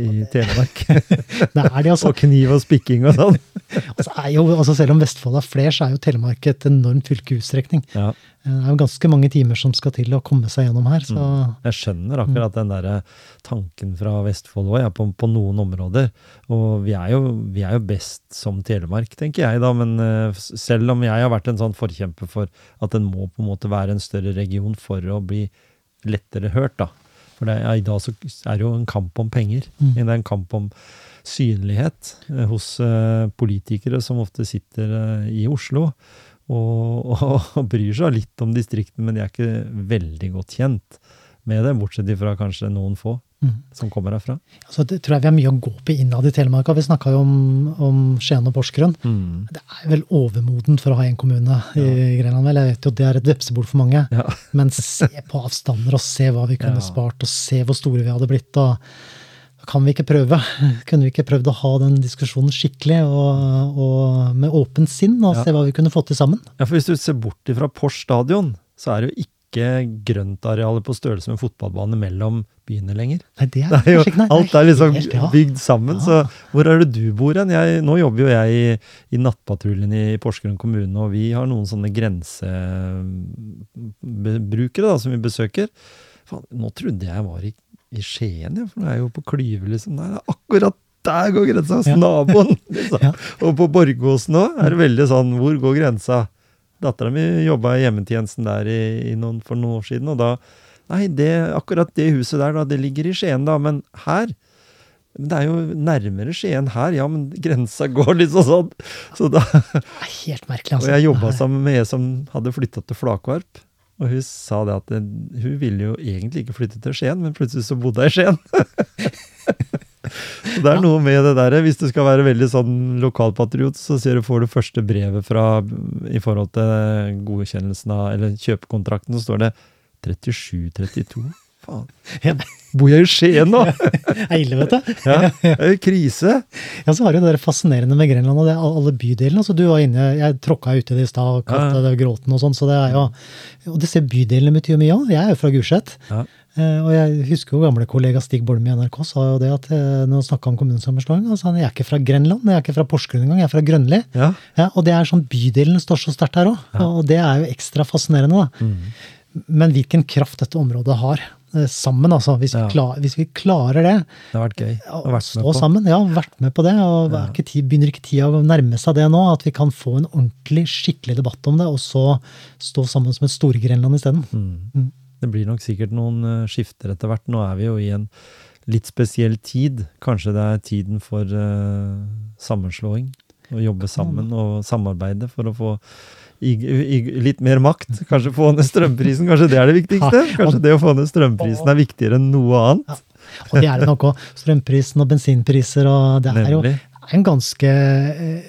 i Telemark. Det er de, altså. og kniv og spikking og sånn. altså, er jo, altså Selv om Vestfold har flere, så er jo Telemark et enormt fylke i utstrekning. Eh, Det er jo ganske mange timer som skal til å komme seg gjennom her. så... Jeg skjønner akkurat den der tanken fra Vestfold òg, ja, på, på noen områder. Og vi er, jo, vi er jo best som Telemark, tenker jeg da. Men eh, selv om jeg har vært en sånn forkjemper for at den må på en måte være en større region for å bli lettere hørt, da. For det, ja, i dag så er det jo en kamp om penger. Mm. Det er en kamp om synlighet eh, hos eh, politikere som ofte sitter eh, i Oslo. Og, og, bryr seg litt om distriktene, men de er ikke veldig godt kjent med det, bortsett fra kanskje noen få Mm. som kommer herfra. Altså, det tror jeg vi har mye å gå på innad i Telemark. Vi snakka jo om, om Skien og Porsgrunn. Mm. Det er vel overmodent for å ha én kommune i Grenland. vel? Jeg vet jo det er et vepsebol for mange. Ja. Men se på avstander, og se hva vi kunne Ja. spart, og se hvor store vi hadde blitt. og kan vi ikke prøve? Kunne vi ikke prøvd å ha den diskusjonen skikkelig og, og med åpent sinn, og Ja. se hva vi kunne fått til sammen? ja, for hvis du ser bort fra Porsch stadion, så er det jo ikke grøntarealet på størrelse med fotballbane mellom byene lenger. Nei, det er, Det er jo, nei, alt er liksom helt, ja. bygd sammen, Ja. så hvor er det du bor hen? Nå jobber jo jeg i, i nattpatruljen i Porsgrunn kommune, og vi har noen sånne grensebrukere da, som vi besøker. Faen, nå trodde jeg var i, i Skien, ja, for nå er jeg jo på Klyve, liksom. Nei, det er akkurat der går grensa! hos Ja. Naboen! Liksom. Ja. Og på Borgåsen nå er det veldig sånn, hvor går grensa? Dattera mi jobba i hjemmetjenesten der i, i noen, for noen år siden, og da Nei, det, akkurat det huset der, da, det ligger i Skien, da, men her men Det er jo nærmere Skien her, ja, men grensa går liksom sånn. Så da, Det helt merkelig, og altså. jeg jobba sammen med ei som hadde flytta til Flakvarp. Og hun sa det at det, hun ville jo egentlig ikke flytte til Skien, men plutselig så bodde hun i Skien. så det er noe med det der, hvis du skal være veldig sånn lokalpatriot, så ser du får du første brevet fra i forhold til godkjennelsen av, eller kjøpekontrakten, så står det 37-32. Faen. Bor jeg i Skien nå? Det er ille, vet du. Ja, det er jo krise. Ja, så har du det der fascinerende med Grenland og det, alle bydelene. altså du var inne, Jeg tråkka uti det i stad og kalte det Gråten og sånn. så det er jo, Og disse bydelene betyr mye òg. Jeg er jo fra Gulset. Ja. Eh, og jeg husker jo gamle kollega Stig Bolm i NRK sa jo det at eh, når han snakka om kommunesammenslåing, sa han, jeg er ikke fra Grenland, jeg er ikke fra Porsgrunn engang, jeg er fra Grønli. Ja. Ja, og det er sånn bydelen står så sterkt her òg. Og det er jo ekstra fascinerende. da. Mm. Men hvilken kraft dette området har sammen, altså. Hvis, Ja. vi, klar, hvis vi klarer det, Det har vært gøy å vært med stå på. sammen. Ja, vært med på det. og Ja. ikke tid, Begynner ikke tida å nærme seg det nå? At vi kan få en ordentlig, skikkelig debatt om det, og så stå sammen som et Store-Grenland isteden? Mm. Mm. Det blir nok sikkert noen eh, skifter etter hvert. Nå er vi jo i en litt spesiell tid. Kanskje det er tiden for uh, sammenslåing. Å jobbe sammen og samarbeide for å få i, i, litt mer makt. Kanskje få ned strømprisen. Kanskje det er det viktigste? Kanskje det å få ned strømprisen er viktigere enn noe annet? Og det er det nok òg. Strømprisen og bensinpriser og Det er jo en ganske eh,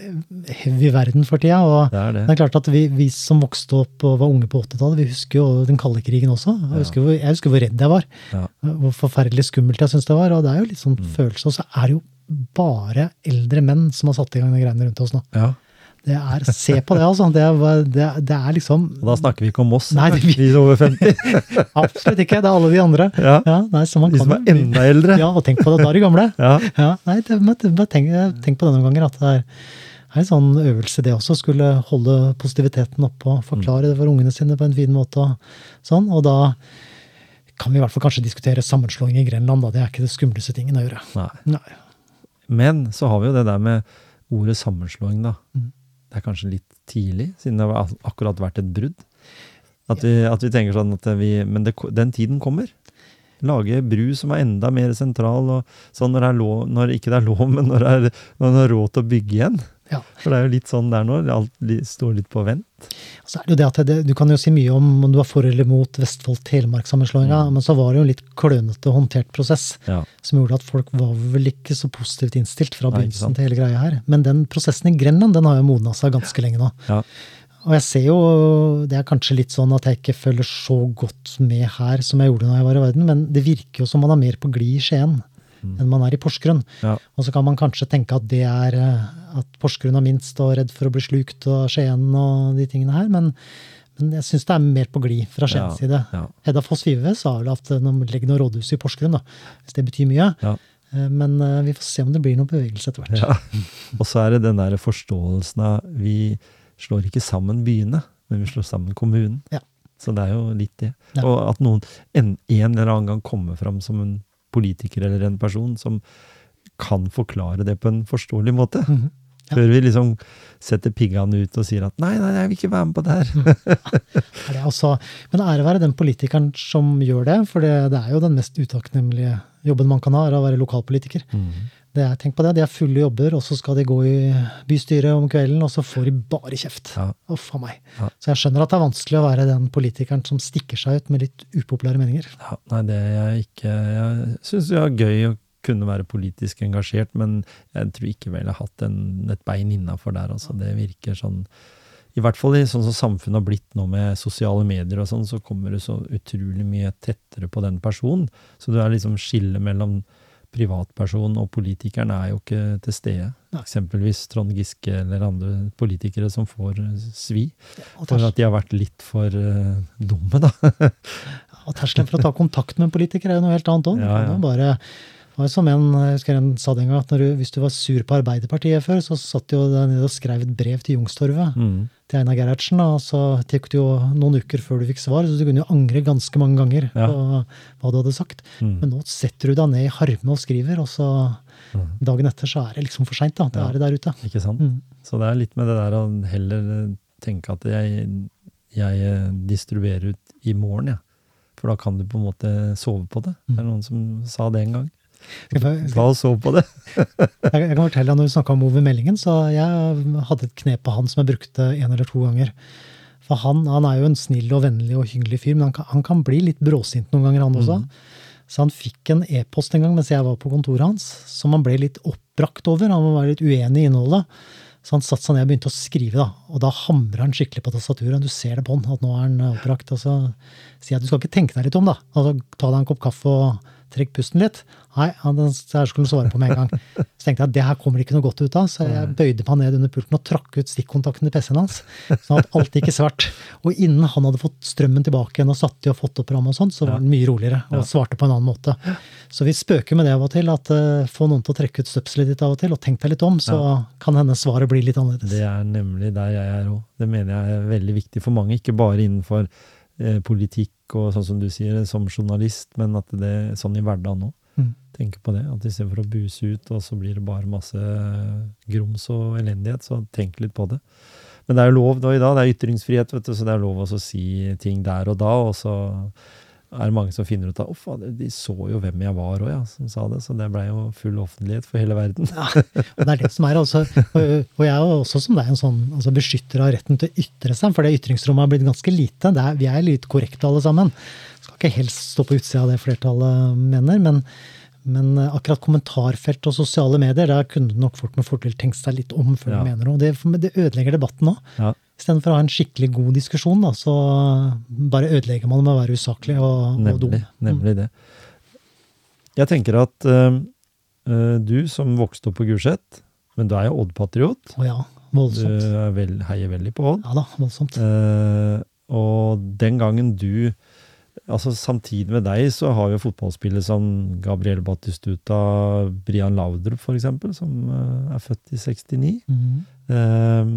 heavy verden for tida. og Det er det. det er klart at vi, vi som vokste opp og var unge på 80-tallet, vi husker jo den kalde krigen også. Jeg husker, hvor, jeg husker hvor redd jeg var. Ja. Hvor forferdelig skummelt jeg syntes det var. Og det er jo litt sånn Mm. følelse. Og så er det jo bare eldre menn som har satt i gang de greiene rundt oss nå. Ja. Det er, Se på det, altså. Det det, det er liksom Og da snakker vi ikke om oss, Nei, det- vi over 50. Absolutt ikke. Det er alle de andre. Ja. Ja, nei, så man De som er enda eldre. Ja, og tenk på det. Da er de gamle. Ja. Ja, nei, tenk, tenk på det noen ganger. At det er, er en sånn øvelse, det også. Skulle holde positiviteten oppe og forklare det for ungene sine på en fin måte. Og sånn, og da kan vi i hvert fall kanskje diskutere sammenslåing i Grenland. Da. Det er ikke det skumleste tingen å gjøre. Nei. Nei. Men så har vi jo det der med ordet sammenslåing, da. Mm. Det er kanskje litt tidlig, siden det har akkurat vært et brudd. At vi, at vi tenker sånn at vi Men det, den tiden kommer. Lage bru som er enda mer sentral, og sånn når, det er lov, når ikke det er lov, men når det er, når det er råd til å bygge igjen. Ja. For det er jo litt sånn der nå. Alt står litt på vent. Så er det jo det at det, Du kan jo si mye om om du var for eller mot Vestfold-Telemark-sammenslåinga, Mm. men så var det jo en litt klønete håndtert prosess. Ja. som gjorde at folk var vel ikke så positivt innstilt fra begynnelsen til hele greia her. Men den prosessen i Grenland den har jo modna seg ganske lenge nå. Ja. Og jeg ser jo, det er kanskje litt sånn at jeg ikke følger så godt med her som jeg gjorde da jeg var i verden, men det virker jo som man er mer på glid i Skien enn man er i Porsgrunn. Ja. Og så kan man kanskje tenke at det er eh, at Porsgrunn er minst og redd for å bli slukt og Skien og de tingene her, men, men jeg syns det er mer på glid fra Skiens Ja, side. ja. Hedda Foss Vive sa vel at de legger noe rådhus i Porsgrunn, da, hvis det betyr mye. Ja. Eh, Men eh, vi får se om det blir noe bevegelse etter hvert. Og så er det den der forståelsen av Vi slår ikke sammen byene, men vi slår sammen kommunen. Ja. Så det er jo litt det. Og at noen en, en eller annen gang kommer fram som en politiker eller en person som kan forklare det på en forståelig måte. Mhm. Ja. Før vi liksom setter piggene ut og sier at nei, nei, jeg vil ikke være med på det her. Er det også, men ære være den politikeren som gjør det, for det, det er jo den mest utakknemlige jobben man kan ha, er å være lokalpolitiker. Mhm. Det er, tenk på det, De er fulle jobber, og så skal de gå i bystyret om kvelden, og så får de bare kjeft. Ja. Uff a meg. Ja. Så jeg skjønner at det er vanskelig å være den politikeren som stikker seg ut med litt upopulære meninger. Ja, nei, det er jeg ikke Jeg syns det er gøy å kunne være politisk engasjert, men jeg tror ikke vel jeg har hatt en, et bein innafor der. Altså. Det virker sånn I hvert fall i sånn som samfunnet har blitt nå med sosiale medier og sånn, så kommer du så utrolig mye tettere på den personen. Så du er liksom skillet mellom privatperson og politikeren er jo ikke til stede. Nei. Eksempelvis Trond Giske eller andre politikere som får eh, svi for at de har vært litt for uh, dumme, da. og terskelen for å ta kontakt med en politiker er jo noe helt annet òg. Ja, ja. Det var som en, jeg husker en sa det en gang, at når du, hvis du var sur på Arbeiderpartiet før, så satt du jo der nede og skrev et brev til Youngstorget Mm. til Einar Gerhardsen, og så tok det jo noen uker før du fikk svar, så du kunne jo angre ganske mange ganger Ja. på hva du hadde sagt. Mm. Men nå setter du deg ned i harme og skriver, og så Mm. dagen etter så er det liksom for seint. Da Ja. er det der ute. Ikke sant? Mm. Så det er litt med det der å heller eh, tenke at jeg, jeg eh, distribuerer ut i morgen, jeg. For da kan du på en måte sove på det. Det er noen som sa det en gang. Oss sove på det. jeg, kan fortelle deg, Når vi snakka om Ove Meldingen, så jeg hadde et knep på han som jeg brukte en eller to ganger. For han, han er jo en snill og vennlig og hyggelig fyr, men han kan, han kan bli litt bråsint noen ganger, han også. Så han fikk en e-post en gang mens jeg var på kontoret hans, som han ble litt oppbrakt over. Han var litt uenig i innholdet. Så han satte seg ned og begynte å skrive, da. Og da hamrer han skikkelig på tastaturet. Du ser det på han, at nå er han oppbrakt. Og så sier jeg du skal ikke tenke deg litt om, da. Altså, ta deg en kopp kaffe og trekk pusten litt. Nei, han skulle svare på med en gang. Så tenkte jeg at det her kommer det ikke noe godt ut av, så jeg bøyde meg ned under pulten og trakk ut stikkontakten til PC-en hans. Sånn at alt gikk i svart. Og innen han hadde fått strømmen tilbake igjen og satt i og fått opp ramma og sånn, så var han mye roligere og svarte på en annen måte. Så vi spøker med det av og til, at uh, få noen til å trekke ut støpselet ditt av og til, og tenk deg litt om, så kan hende svaret blir litt annerledes. Det er nemlig der jeg er òg. Det mener jeg er veldig viktig for mange. Ikke bare innenfor eh, politikk og sånn som du sier, som journalist, men at det er sånn i hverdagen òg. Mm. Tenke på det. At istedenfor å buse ut, og så blir det bare masse grums og elendighet, så tenk litt på det. Men det er jo lov da i dag, det er ytringsfrihet, vet du, så det er lov å si ting der og da. Og så er det mange som finner ut av Uff, de så jo hvem jeg var òg, ja, som sa det. Så det blei jo full offentlighet for hele verden. ja, Og det er det som er altså, og, jeg er jo også som deg en sånn altså beskytter av retten til å ytre seg, for det ytringsrommet har blitt ganske lite. Er, vi er litt korrekte alle sammen. Skal ikke helst stå på utsida av det flertallet mener, men, men akkurat kommentarfelt og sosiale medier, der kunne nok folk med fordel tenkt seg litt om før Ja. de mener noe. Det, det ødelegger debatten òg. Ja. Istedenfor å ha en skikkelig god diskusjon, da, så bare ødelegger man med å være usaklig og, og dum. Nemlig, nemlig det. Jeg tenker at eh, du som vokste opp på Gulset, men du er jo Odd-patriot. Å ja, Du voldsomt. er vel, heier veldig på Odd. Ja da, voldsomt. Uh, og den gangen du Altså Samtidig med deg så har jo fotballspillere som Gabriel Batistuta, Brian Laudrup f.eks., som er født i 69. Mhm. Eh,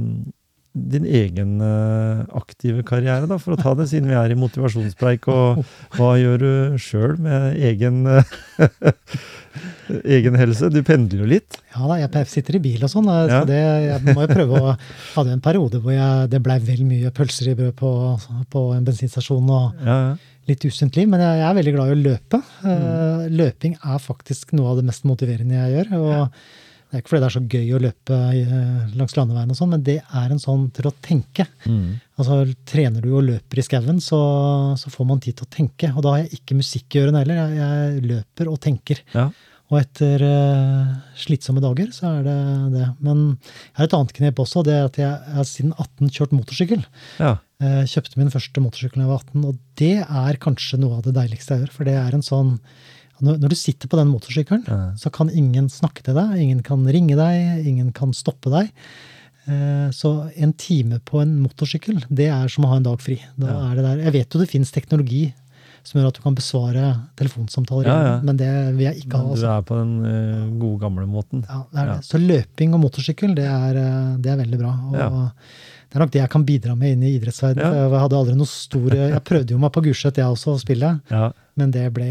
din egen eh, aktive karriere, da, for å ta det, siden vi er i motivasjonspreik. Og hva gjør du sjøl med egen, eh, egen helse? Du pendler jo litt. Ja da, jeg sitter i bil og sånn. Ja. Så det, jeg må jo prøve å Hadde en periode hvor jeg, det blei vel mye pølser i brød på, på en bensinstasjon og Ja, ja. litt usunt liv, men jeg, jeg er veldig glad i å løpe. Eh, Mm. Løping er faktisk noe av det mest motiverende jeg gjør. og Det er ikke fordi det er så gøy å løpe eh, langs landeveien, og sånn, men det er en sånn til å tenke. Mm. Altså, Trener du og løper i skauen, så, så får man tid til å tenke. Og da har jeg ikke musikk i ørene heller. Jeg, jeg løper og tenker. ja. Og etter uh, slitsomme dager, så er det det. Men jeg har et annet knep også. Det er at jeg har siden 18 kjørt motorsykkel. ja. Uh, kjøpte min første motorsykkel da jeg var 18, og det er kanskje noe av det deiligste jeg gjør. For det er en sånn Når, når du sitter på den motorsykkelen, Ja. så kan ingen snakke til deg, ingen kan ringe deg, ingen kan stoppe deg. Eh, Så en time på en motorsykkel, det er som å ha en dag fri. Da Ja. er det der. Jeg vet jo det finnes teknologi som gjør at du kan besvare telefonsamtaler, Ja, ja. men det vil jeg ikke ha. Altså. du er på den uh, gode, gamle måten. Ja, det er det. Så løping og motorsykkel, det er, eh, det er veldig bra. Og. Det er nok det jeg kan bidra med inn i idrettsverdenen. Ja. Jeg hadde aldri noe stor Jeg prøvde jo meg på Gulset, jeg også, å spille, Ja. men det ble,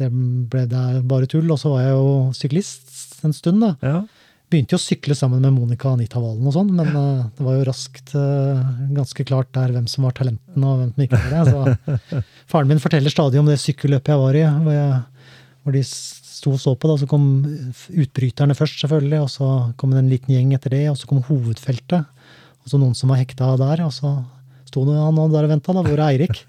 det ble bare tull. Og så var jeg jo syklist en stund, da. ja. Begynte jo å sykle sammen med Monica Anita Valen og sånn, men uh, det var jo raskt uh, ganske klart der hvem som var talenten og hvem som ikke var det. Så faren min forteller stadig om det sykkelløpet jeg var i, hvor, jeg, hvor de sto og så på, da, så kom utbryterne først, selvfølgelig, og så kom det en liten gjeng etter det, og så kom hovedfeltet. Og så noen som var hekta der, og så sto han der og venta, hvor er Eirik?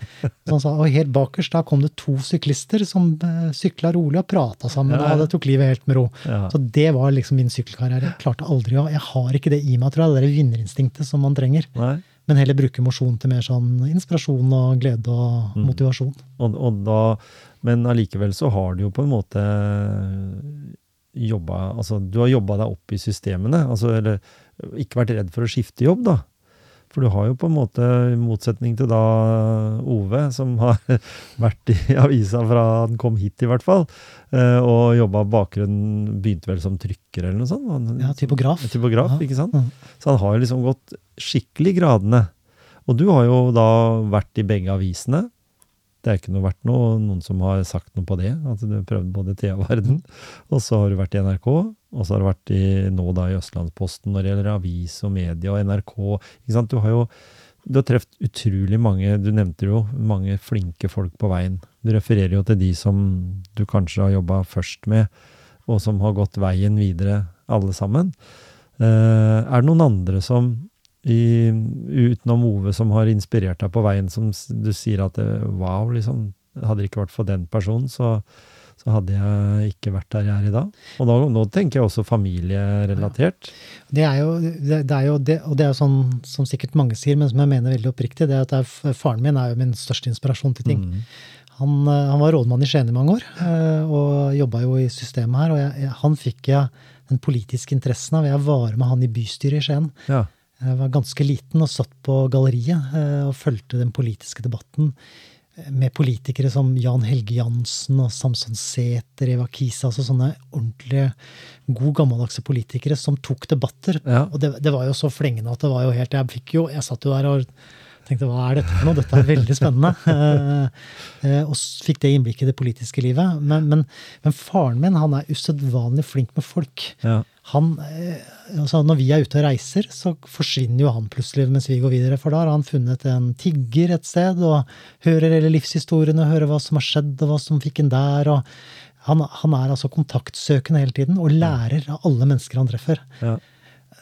Så han sa, og helt bakerst da kom det to syklister som uh, sykla rolig og prata sammen, Ja, ja. og det tok livet helt med ro. Ja. Så det var liksom min sykkelkarriere. Jeg klarte aldri å Jeg har ikke det i meg, tror jeg, det der vinnerinstinktet som man trenger. Nei. Men heller bruke mosjon til mer sånn inspirasjon og glede og Mm. motivasjon. Og, og da, men allikevel så har du jo på en måte jobba Altså, du har jobba deg opp i systemene. Altså, eller ikke vært redd for å skifte jobb, da. For du har jo på en måte, i motsetning til da Ove, som har vært i avisa fra han kom hit, i hvert fall, eh, og jobba bakgrunnen Begynte vel som trykker eller noe sånt? Han- Ja, typograf. Typograf, Ja. ikke sant? Mm. Så han har jo liksom gått skikkelig gradene. Og du har jo da vært i begge avisene. Det er ikke noe vært noe, noen som har sagt noe på det. At du har prøvd både Thea Verden, og så har du vært i NRK, og så har du vært i, nå da i Østlandsposten når det gjelder avis og media og NRK. Ikke sant? Du har jo du har truffet utrolig mange, du nevnte jo mange flinke folk på veien. Du refererer jo til de som du kanskje har jobba først med, og som har gått veien videre, alle sammen. Eh, er det noen andre som i, utenom Ove som har inspirert deg på veien, som du sier at det, wow, liksom, hadde det ikke vært for den personen, så, så hadde jeg ikke vært der jeg er i dag. Og da, nå tenker jeg også familierelatert. Det er jo, det, det er jo det, og det er sånn som sikkert mange sier, men som jeg mener veldig oppriktig, det er at er, faren min er jo min største inspirasjon til ting. Mm. Han, han var rådmann i Skien i mange år, eh, og jobba jo i systemet her. Og jeg, han fikk jeg den politiske interessen av. Jeg var med han i bystyret i Skien. Ja. Jeg var ganske liten og satt på galleriet eh, og fulgte den politiske debatten eh, med politikere som Jan Helge Jansen og Samson Sæther, Eva Kisa, altså sånne ordentlige, god gammeldagse politikere som tok debatter. Ja. Og det, det var jo så flengende at det var jo helt Jeg fikk jo, jeg satt jo der og tenkte hva er dette for noe? Dette er veldig spennende. Eh, eh, og fikk det innblikket i det politiske livet. Men, men, men faren min han er usedvanlig flink med folk. Ja. Han, eh, altså når vi er ute og reiser, så forsvinner jo han plutselig mens vi går videre. For da har han funnet en tigger et sted, og hører hele livshistoriene, hører hva som har skjedd, og hva som fikk en der. og han, han er altså kontaktsøkende hele tiden, og lærer av alle mennesker han treffer. Ja.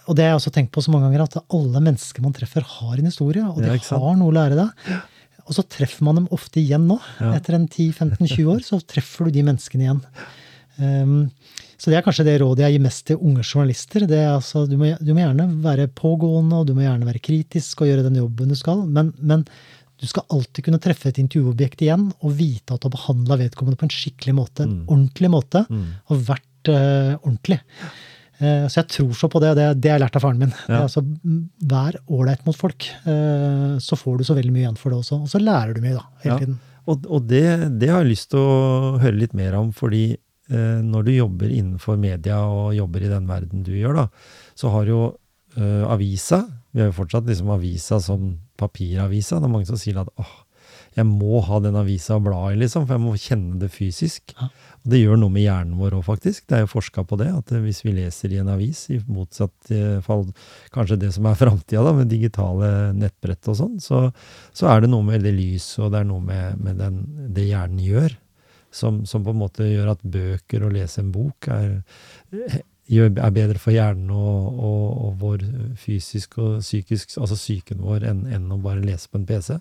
Og det har jeg også tenkt på så mange ganger, at alle mennesker man treffer, har en historie, og de Ja, har noe å lære deg. Og så treffer man dem ofte igjen nå. Ja. Etter en 10-15-20 år, så treffer du de menneskene igjen. Um, så det er kanskje det rådet jeg gir mest til unge journalister. det er altså, du, må, du må gjerne være pågående, og du må gjerne være kritisk og gjøre den jobben du skal, men, men du skal alltid kunne treffe et intervjuobjekt igjen og vite at du har behandla vedkommende på en skikkelig måte, en Mm. ordentlig måte, Mm. og vært uh, ordentlig. Uh, så jeg tror så på det, og det, det har jeg lært av faren min. Det er Ja. altså, vær ålreit mot folk, uh, så får du så veldig mye igjen for det også. Og så lærer du mye, da, hele Ja. tiden. Og, og det, det har jeg lyst til å høre litt mer om, fordi når du jobber innenfor media og jobber i den verden du gjør, da, så har jo eh, avisa Vi har jo fortsatt liksom avisa som papiravisa. Det er mange som sier at åh, jeg må ha den avisa å bla i, liksom, for jeg må kjenne det fysisk. Og det gjør noe med hjernen vår òg, faktisk. Det er jo forska på det, at eh, hvis vi leser i en avis, i motsatt eh, fall kanskje det som er framtida, da, med digitale nettbrett og sånn, så, så er det noe med det lys, og det er noe med, med den, det hjernen gjør, som, som på en måte gjør at bøker og lese en bok er, er bedre for hjernen og, og, og vår fysisk og psykisk, altså psyken vår, enn, enn å bare lese på en PC.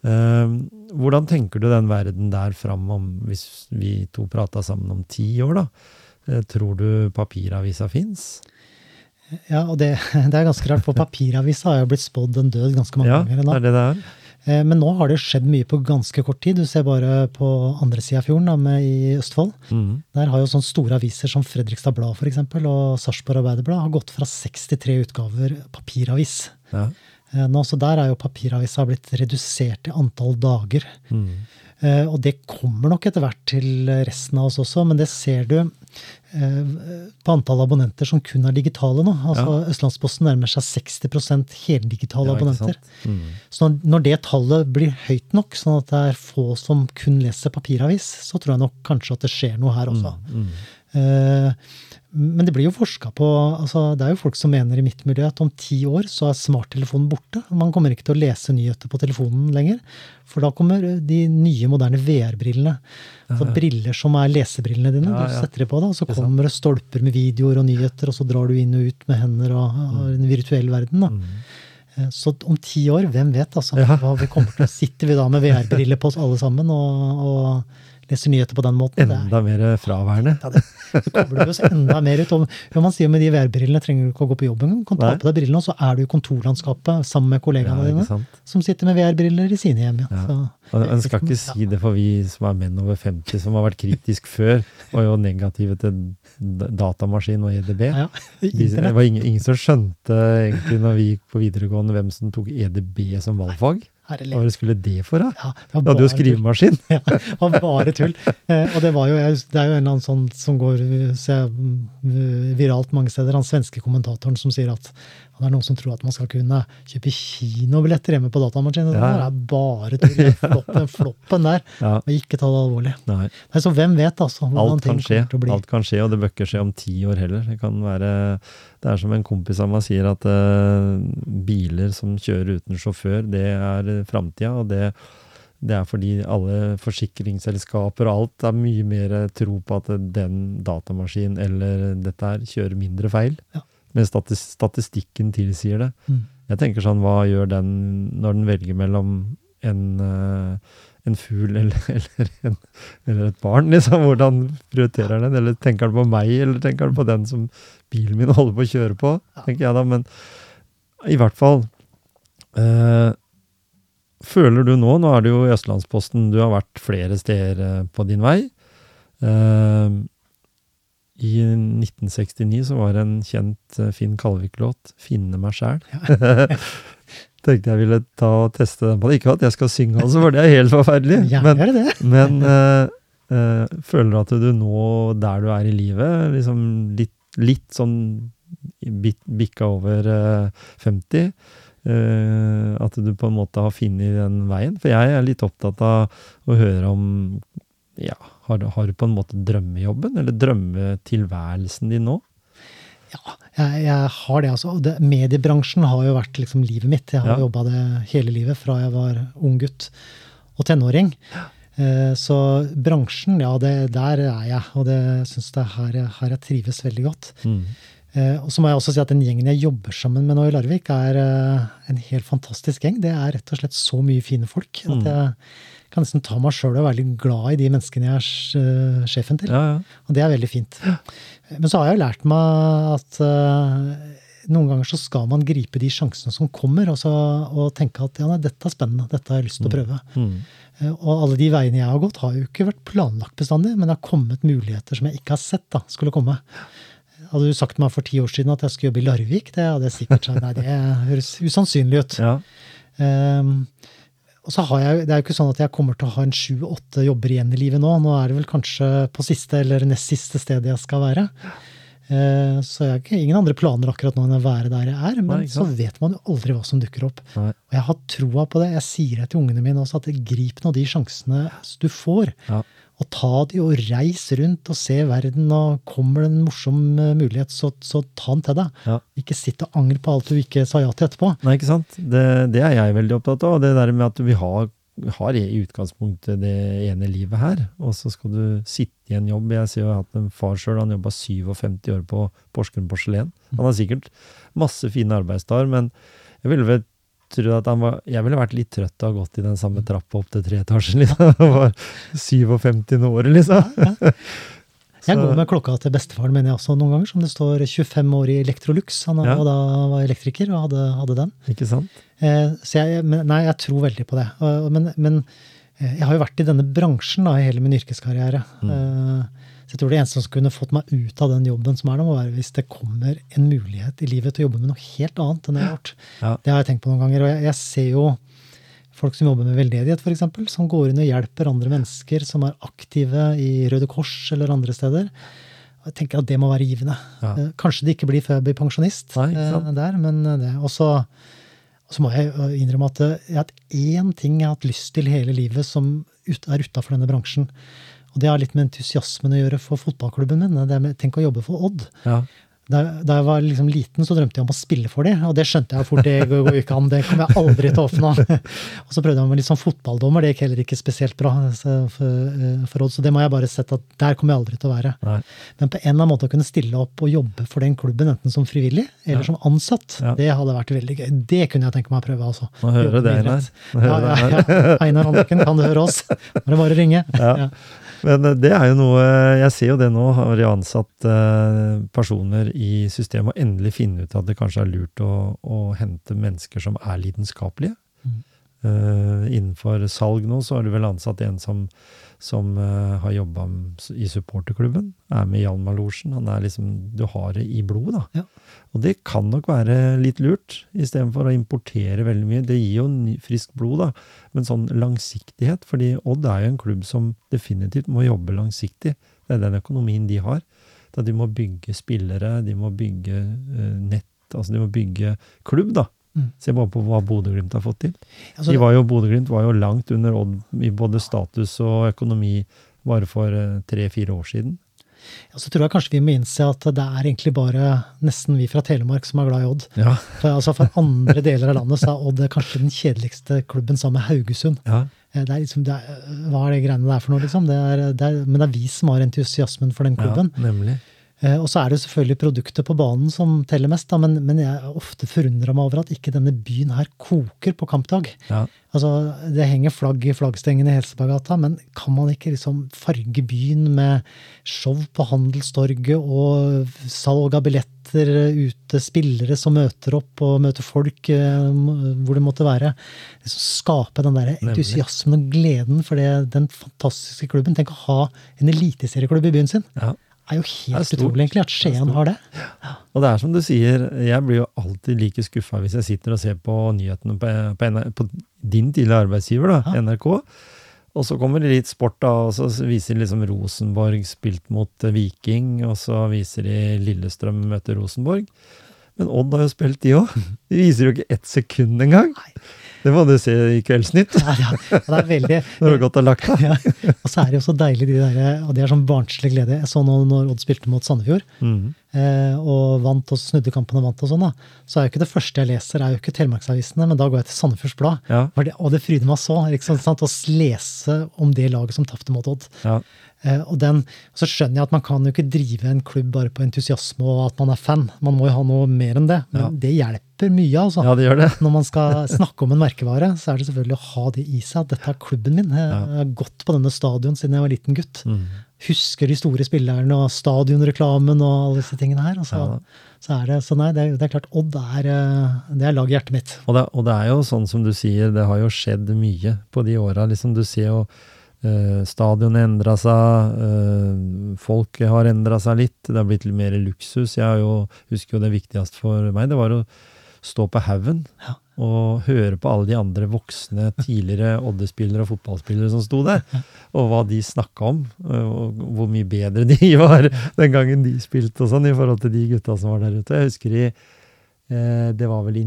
Eh, hvordan tenker du den verden der fram om, hvis vi to prata sammen om ti år, da? Eh, tror du papiravisa fins? Ja, og det, det er ganske rart, for papiravisa har jo blitt spådd en død ganske mange Ja, ganger. det er det det er. Eh, Men nå har det skjedd mye på ganske kort tid. Du ser bare på andre sida av fjorden, da, med i Østfold. Mm. Der har jo sånne store aviser som Fredrikstad Blad for eksempel, og Sarpsborg Arbeiderblad har gått fra 63 utgaver papiravis. Ja. Eh, Nå, så der er jo papiravisa blitt redusert i antall dager. Eh, Og det kommer nok etter hvert til resten av oss også, men det ser du på antall abonnenter som kun er digitale nå. Altså Østlandsposten nærmer seg 60 heldigitale Ja, abonnenter. Mhm. Så når- det tallet blir høyt nok, sånn at det er få som kun leser papiravis, så tror jeg nok kanskje at det skjer noe her også. Mhm. Eh, Men det blir jo forska på altså Det er jo folk som mener i mitt miljø at om ti år så er smarttelefonen borte. Man kommer ikke til å lese nyheter på telefonen lenger. For da kommer de nye, moderne VR-brillene. Altså briller som er lesebrillene dine. Ja, Du setter dem på, da, og så kommer det stolper med videoer og nyheter, og så drar du inn og ut med hender og og en virtuell verden. da. Mm. Så om ti år, hvem vet, altså. Mm. Ja. Hva vi kommer til å Sitter vi da med VR-briller på oss alle sammen og, og leser nyheter på den måten? Enda mer fraværende. ja, det, så kobler du oss enda mer ut. Og, man sier med de VR-brillene trenger du ikke å gå på jobb engang. Du kan ta Nei. på deg brillene, og så er du i kontorlandskapet sammen med kollegaene ja, dine, sant? som sitter med VR-briller i sine hjem. Ja. Så, Og En skal ikke si det for vi som er menn over 50, som har vært kritisk før, og jo negative til datamaskin og EDB. ja, De, det var ingen, ingen som skjønte egentlig når vi gikk på videregående hvem som tok EDB som valgfag. Hva skulle det for, da? Ja, det Du hadde jo skrivemaskin. Ja, det var bare tull. Eh, og det, var jo, det er jo en eller annen sånn som går jeg, mm, viralt mange steder, han svenske kommentatoren som sier at det er noen som tror at man skal kunne kjøpe kinobilletter hjemme på datamaskinen. Ja, Det er bare tull. Den floppen, floppen der. Ja, Og ikke ta det alvorlig. nei. Nei, så hvem vet, altså. Alt kan skje, alt kan skje, og det bør ikke skje om ti år heller. Det kan være, det er som en kompis av meg sier, at uh, biler som kjører uten sjåfør, det er framtida. Og det, det er fordi alle forsikringsselskaper og alt er mye mer tro på at den datamaskinen eller dette her kjører mindre feil. Ja. Men statistikken tilsier det. Mm. Jeg tenker sånn, hva gjør den når den velger mellom en, eh, en fugl eller, eller, en, eller et barn, liksom? Hvordan prioriterer den? Eller tenker den på meg, eller tenker den på den som bilen min holder på å kjøre på? Tenker jeg da, Men i hvert fall øh, Føler du nå, nå er det jo i Østlandsposten, du har vært flere steder eh, på din vei. Eh, I 1969 så var det en kjent eh, Finn Kalvik-låt, 'Finne meg sjæl'. Tenkte jeg ville ta og teste den på det. Ikke at jeg skal synge, altså, for det er helt forferdelig. Ja, Men, det det. men uh, uh, føler du at du nå, der du er i livet, liksom litt, litt sånn bikka over eh, 50, eh, at du på en måte har funnet den veien? For jeg er litt opptatt av å høre om ja, har, har du på en måte drømmejobben, eller drømmetilværelsen din nå? Ja, jeg, jeg har det, altså. Det, mediebransjen har jo vært liksom livet mitt. Jeg har Ja. jobba det hele livet, fra jeg var ung gutt og tenåring. Eh, Så bransjen, ja, det, der er jeg. Og det syns jeg her, her jeg trives veldig godt. Mm. Eh, Og så må jeg også si at den gjengen jeg jobber sammen med nå i Larvik, er eh, en helt fantastisk gjeng. Det er rett og slett så mye fine folk at Mm. jeg kan nesten ta meg sjøl og være litt glad i de menneskene jeg er eh, sjefen til. Ja, ja. Og det er veldig fint. Men så har jeg jo lært meg at eh, noen ganger så skal man gripe de sjansene som kommer, og, så, og tenke at ja, nei, dette er spennende, dette har jeg lyst til å prøve. Mm. Eh, Og alle de veiene jeg har gått, har jo ikke vært planlagt bestandig, men det har kommet muligheter som jeg ikke har sett da, skulle komme. Hadde du sagt meg for ti år siden at jeg skulle jobbe i Larvik, det hadde jeg sikkert sagt nei, det høres usannsynlig ut. ja. Ehm, og så har jeg, Det er jo ikke sånn at jeg kommer til å ha en sju-åtte jobber igjen i livet nå. Nå er det vel kanskje på siste eller nest siste stedet jeg skal være. Eh, så jeg har ikke, ingen andre planer akkurat nå enn å være der jeg er. Men Nei, så vet man jo aldri hva som dukker opp. Nei. Og jeg har troa på det. Jeg sier det til ungene mine også, at grip nå de sjansene du får. Ja. Og ta de og reis rundt og se verden, og kommer det en morsom eh, mulighet, så, så ta den til deg. Ja. Ikke sitt og angre på alt du ikke sa ja til etterpå. Nei, ikke sant? Det, det er jeg veldig opptatt av. Det der med at vi har, har i utgangspunktet det ene livet her, og så skal du sitte i en jobb. Jeg ser jo jeg har hatt en far sjøl, han jobba 57 år på Porsgrunn porselen. Han har sikkert masse fine arbeidsdager, men jeg ville vel tro at han var Jeg ville vært litt trøtt av å ha gått i den samme trappa opp til tre etasjer, liksom. Han var 57 år, liksom. Jeg går med klokka til bestefaren mener jeg også noen ganger, som det står 25 år i Electrolux. Han Ja. og da var elektriker og hadde, hadde den. Ikke sant? Eh, så jeg, nei, jeg tror veldig på det. Men, men eh, jeg har jo vært i denne bransjen da, i hele min yrkeskarriere. Mm. Eh, Så jeg tror det eneste som kunne fått meg ut av den jobben som er nå, må være hvis det kommer en mulighet i livet til å jobbe med noe helt annet enn det jeg har gjort. Ja. Det har jeg tenkt på noen ganger. Og jeg, jeg ser jo folk som jobber med veldedighet, f.eks., som går inn og hjelper andre mennesker som er aktive i Røde Kors eller andre steder. Jeg tenker at det må være givende. Ja. Eh, Kanskje det ikke blir før jeg blir pensjonist Nei, eh, der, men eh, det. Og så må jeg innrømme at jeg har hatt én ting jeg har hatt lyst til hele livet som er utafor denne bransjen. Og det har litt med entusiasmen å gjøre for fotballklubben min. Det med, tenk å jobbe for Odd. Ja. Da, da jeg var liksom liten, så drømte jeg om å spille for dem, og det skjønte jeg fort. Det går ikke an, det kommer jeg aldri til å oppnå. og så prøvde jeg med litt sånn fotballdommer, det gikk heller ikke spesielt bra for, eh, for Odd, så det må jeg bare sette at der kommer jeg aldri til å være. Nei. Men på en eller annen måte å kunne stille opp og jobbe for den klubben, enten som frivillig eller som ansatt, Ja. det hadde vært veldig gøy. Det kunne jeg tenke meg å prøve, altså. Nå hører du det, Einar. Ja, ja, Einar. ja. Hanniken, kan du høre oss? Bare å ringe. Ja. Men eh, det er jo noe Jeg ser jo det nå, har de ansatt eh, personer i systemet og endelig finne ut at det kanskje er lurt å, å hente mennesker som er lidenskapelige. Mm. Uh, innenfor salg nå så har du vel ansatt en som, som eh, har jobba i supporterklubben. Er med i Hjalmar-losjen. Han er liksom Du har det i blodet, da. Ja. Og det kan nok være litt lurt, istedenfor å importere veldig mye. Det gir jo friskt blod, da, men sånn langsiktighet. fordi Odd er jo en klubb som definitivt må jobbe langsiktig. Det er den økonomien de har. Da de må bygge spillere, de må bygge eh, nett, altså de må bygge klubb, da. Mm. Se bare på hva Bodø-Glimt har fått til. Altså, Bodø-Glimt var jo langt under Odd i både status og økonomi bare for eh, tre-fire år siden. ja, så tror jeg kanskje vi må innse at det er egentlig bare nesten vi fra Telemark som er glad i Odd. Ja, For, altså, for andre deler av landet så er Odd kanskje den kjedeligste klubben sammen med Haugesund. ja, Eh, Det er liksom, det er, hva er det greiene der for noe, liksom? Det er, det men det er vi som har entusiasmen for den klubben. ja nemlig. Eh, og så er det selvfølgelig produktet på banen som teller mest, da, men, men jeg er ofte forundra meg over at ikke denne byen her koker på kampdag. Ja, Altså, Det henger flagg i flaggstengene i Helsebagata, men kan man ikke liksom farge byen med show på Handelstorget og salg av billetter ute, spillere som møter opp og møter folk eh, hvor det måtte være? Liksom skape den der entusiasmen og gleden for det, den fantastiske klubben. Tenk å ha en eliteserieklubb i byen sin. ja. Det er jo helt er utrolig egentlig at Skien har det. Og det er som du sier, jeg blir jo alltid like skuffa hvis jeg sitter og ser på nyhetene på, på, på din tidligere arbeidsgiver, da, Ja. NRK. Og så kommer det litt sport, da, og så viser de liksom Rosenborg spilt mot Viking, og så viser de Lillestrøm møter Rosenborg. Men Odd har jo spilt, de òg. De viser jo ikke ett sekund engang. Det må du se i Kveldsnytt Ja, ja, det er veldig når du har gått og lagt deg. ja. Og så er det jo så deilig, de der, og det er sånn barnslig glede. Jeg så nå når Odd spilte mot Sandefjord, mm. eh, og vant, og snudde kampen og vant og sånn, da. Så er jo ikke det første jeg leser, er jo ikke Telemarksavisene, men da går jeg til Sandefjords Blad. Ja, Og det fryder meg så liksom, sant, å lese om det laget som tapte mot Odd. ja, og den, så skjønner jeg at man kan jo ikke drive en klubb bare på entusiasme og at man er fan. Man må jo ha noe mer enn det. Men Ja. det hjelper mye, altså. ja, det gjør det. Når man skal snakke om en merkevare, så er det selvfølgelig å ha det i seg. At dette er klubben min. Jeg Ja. har gått på denne stadion siden jeg var liten gutt. Mhm. Husker de store spillerne og stadionreklamen og alle disse tingene her. Altså, Ja så er det, så nei, det er, det er klart, Odd er, eh, det er laget i hjertet mitt. Og det, og det er jo sånn som du sier, det har jo skjedd mye på de åra. Liksom, du ser jo eh, stadionet endra seg, folk folket har endra seg litt. Det har blitt litt mer luksus. Jeg jo, husker jo det viktigste for meg, det var å stå på haugen Ja. og høre på alle de andre voksne tidligere Odde-spillere og fotballspillere som sto der, og hva de snakka om, eh, og hvor mye bedre de var den gangen de spilte og sånn, i forhold til de gutta som var der ute. Jeg husker i eh, Det var vel i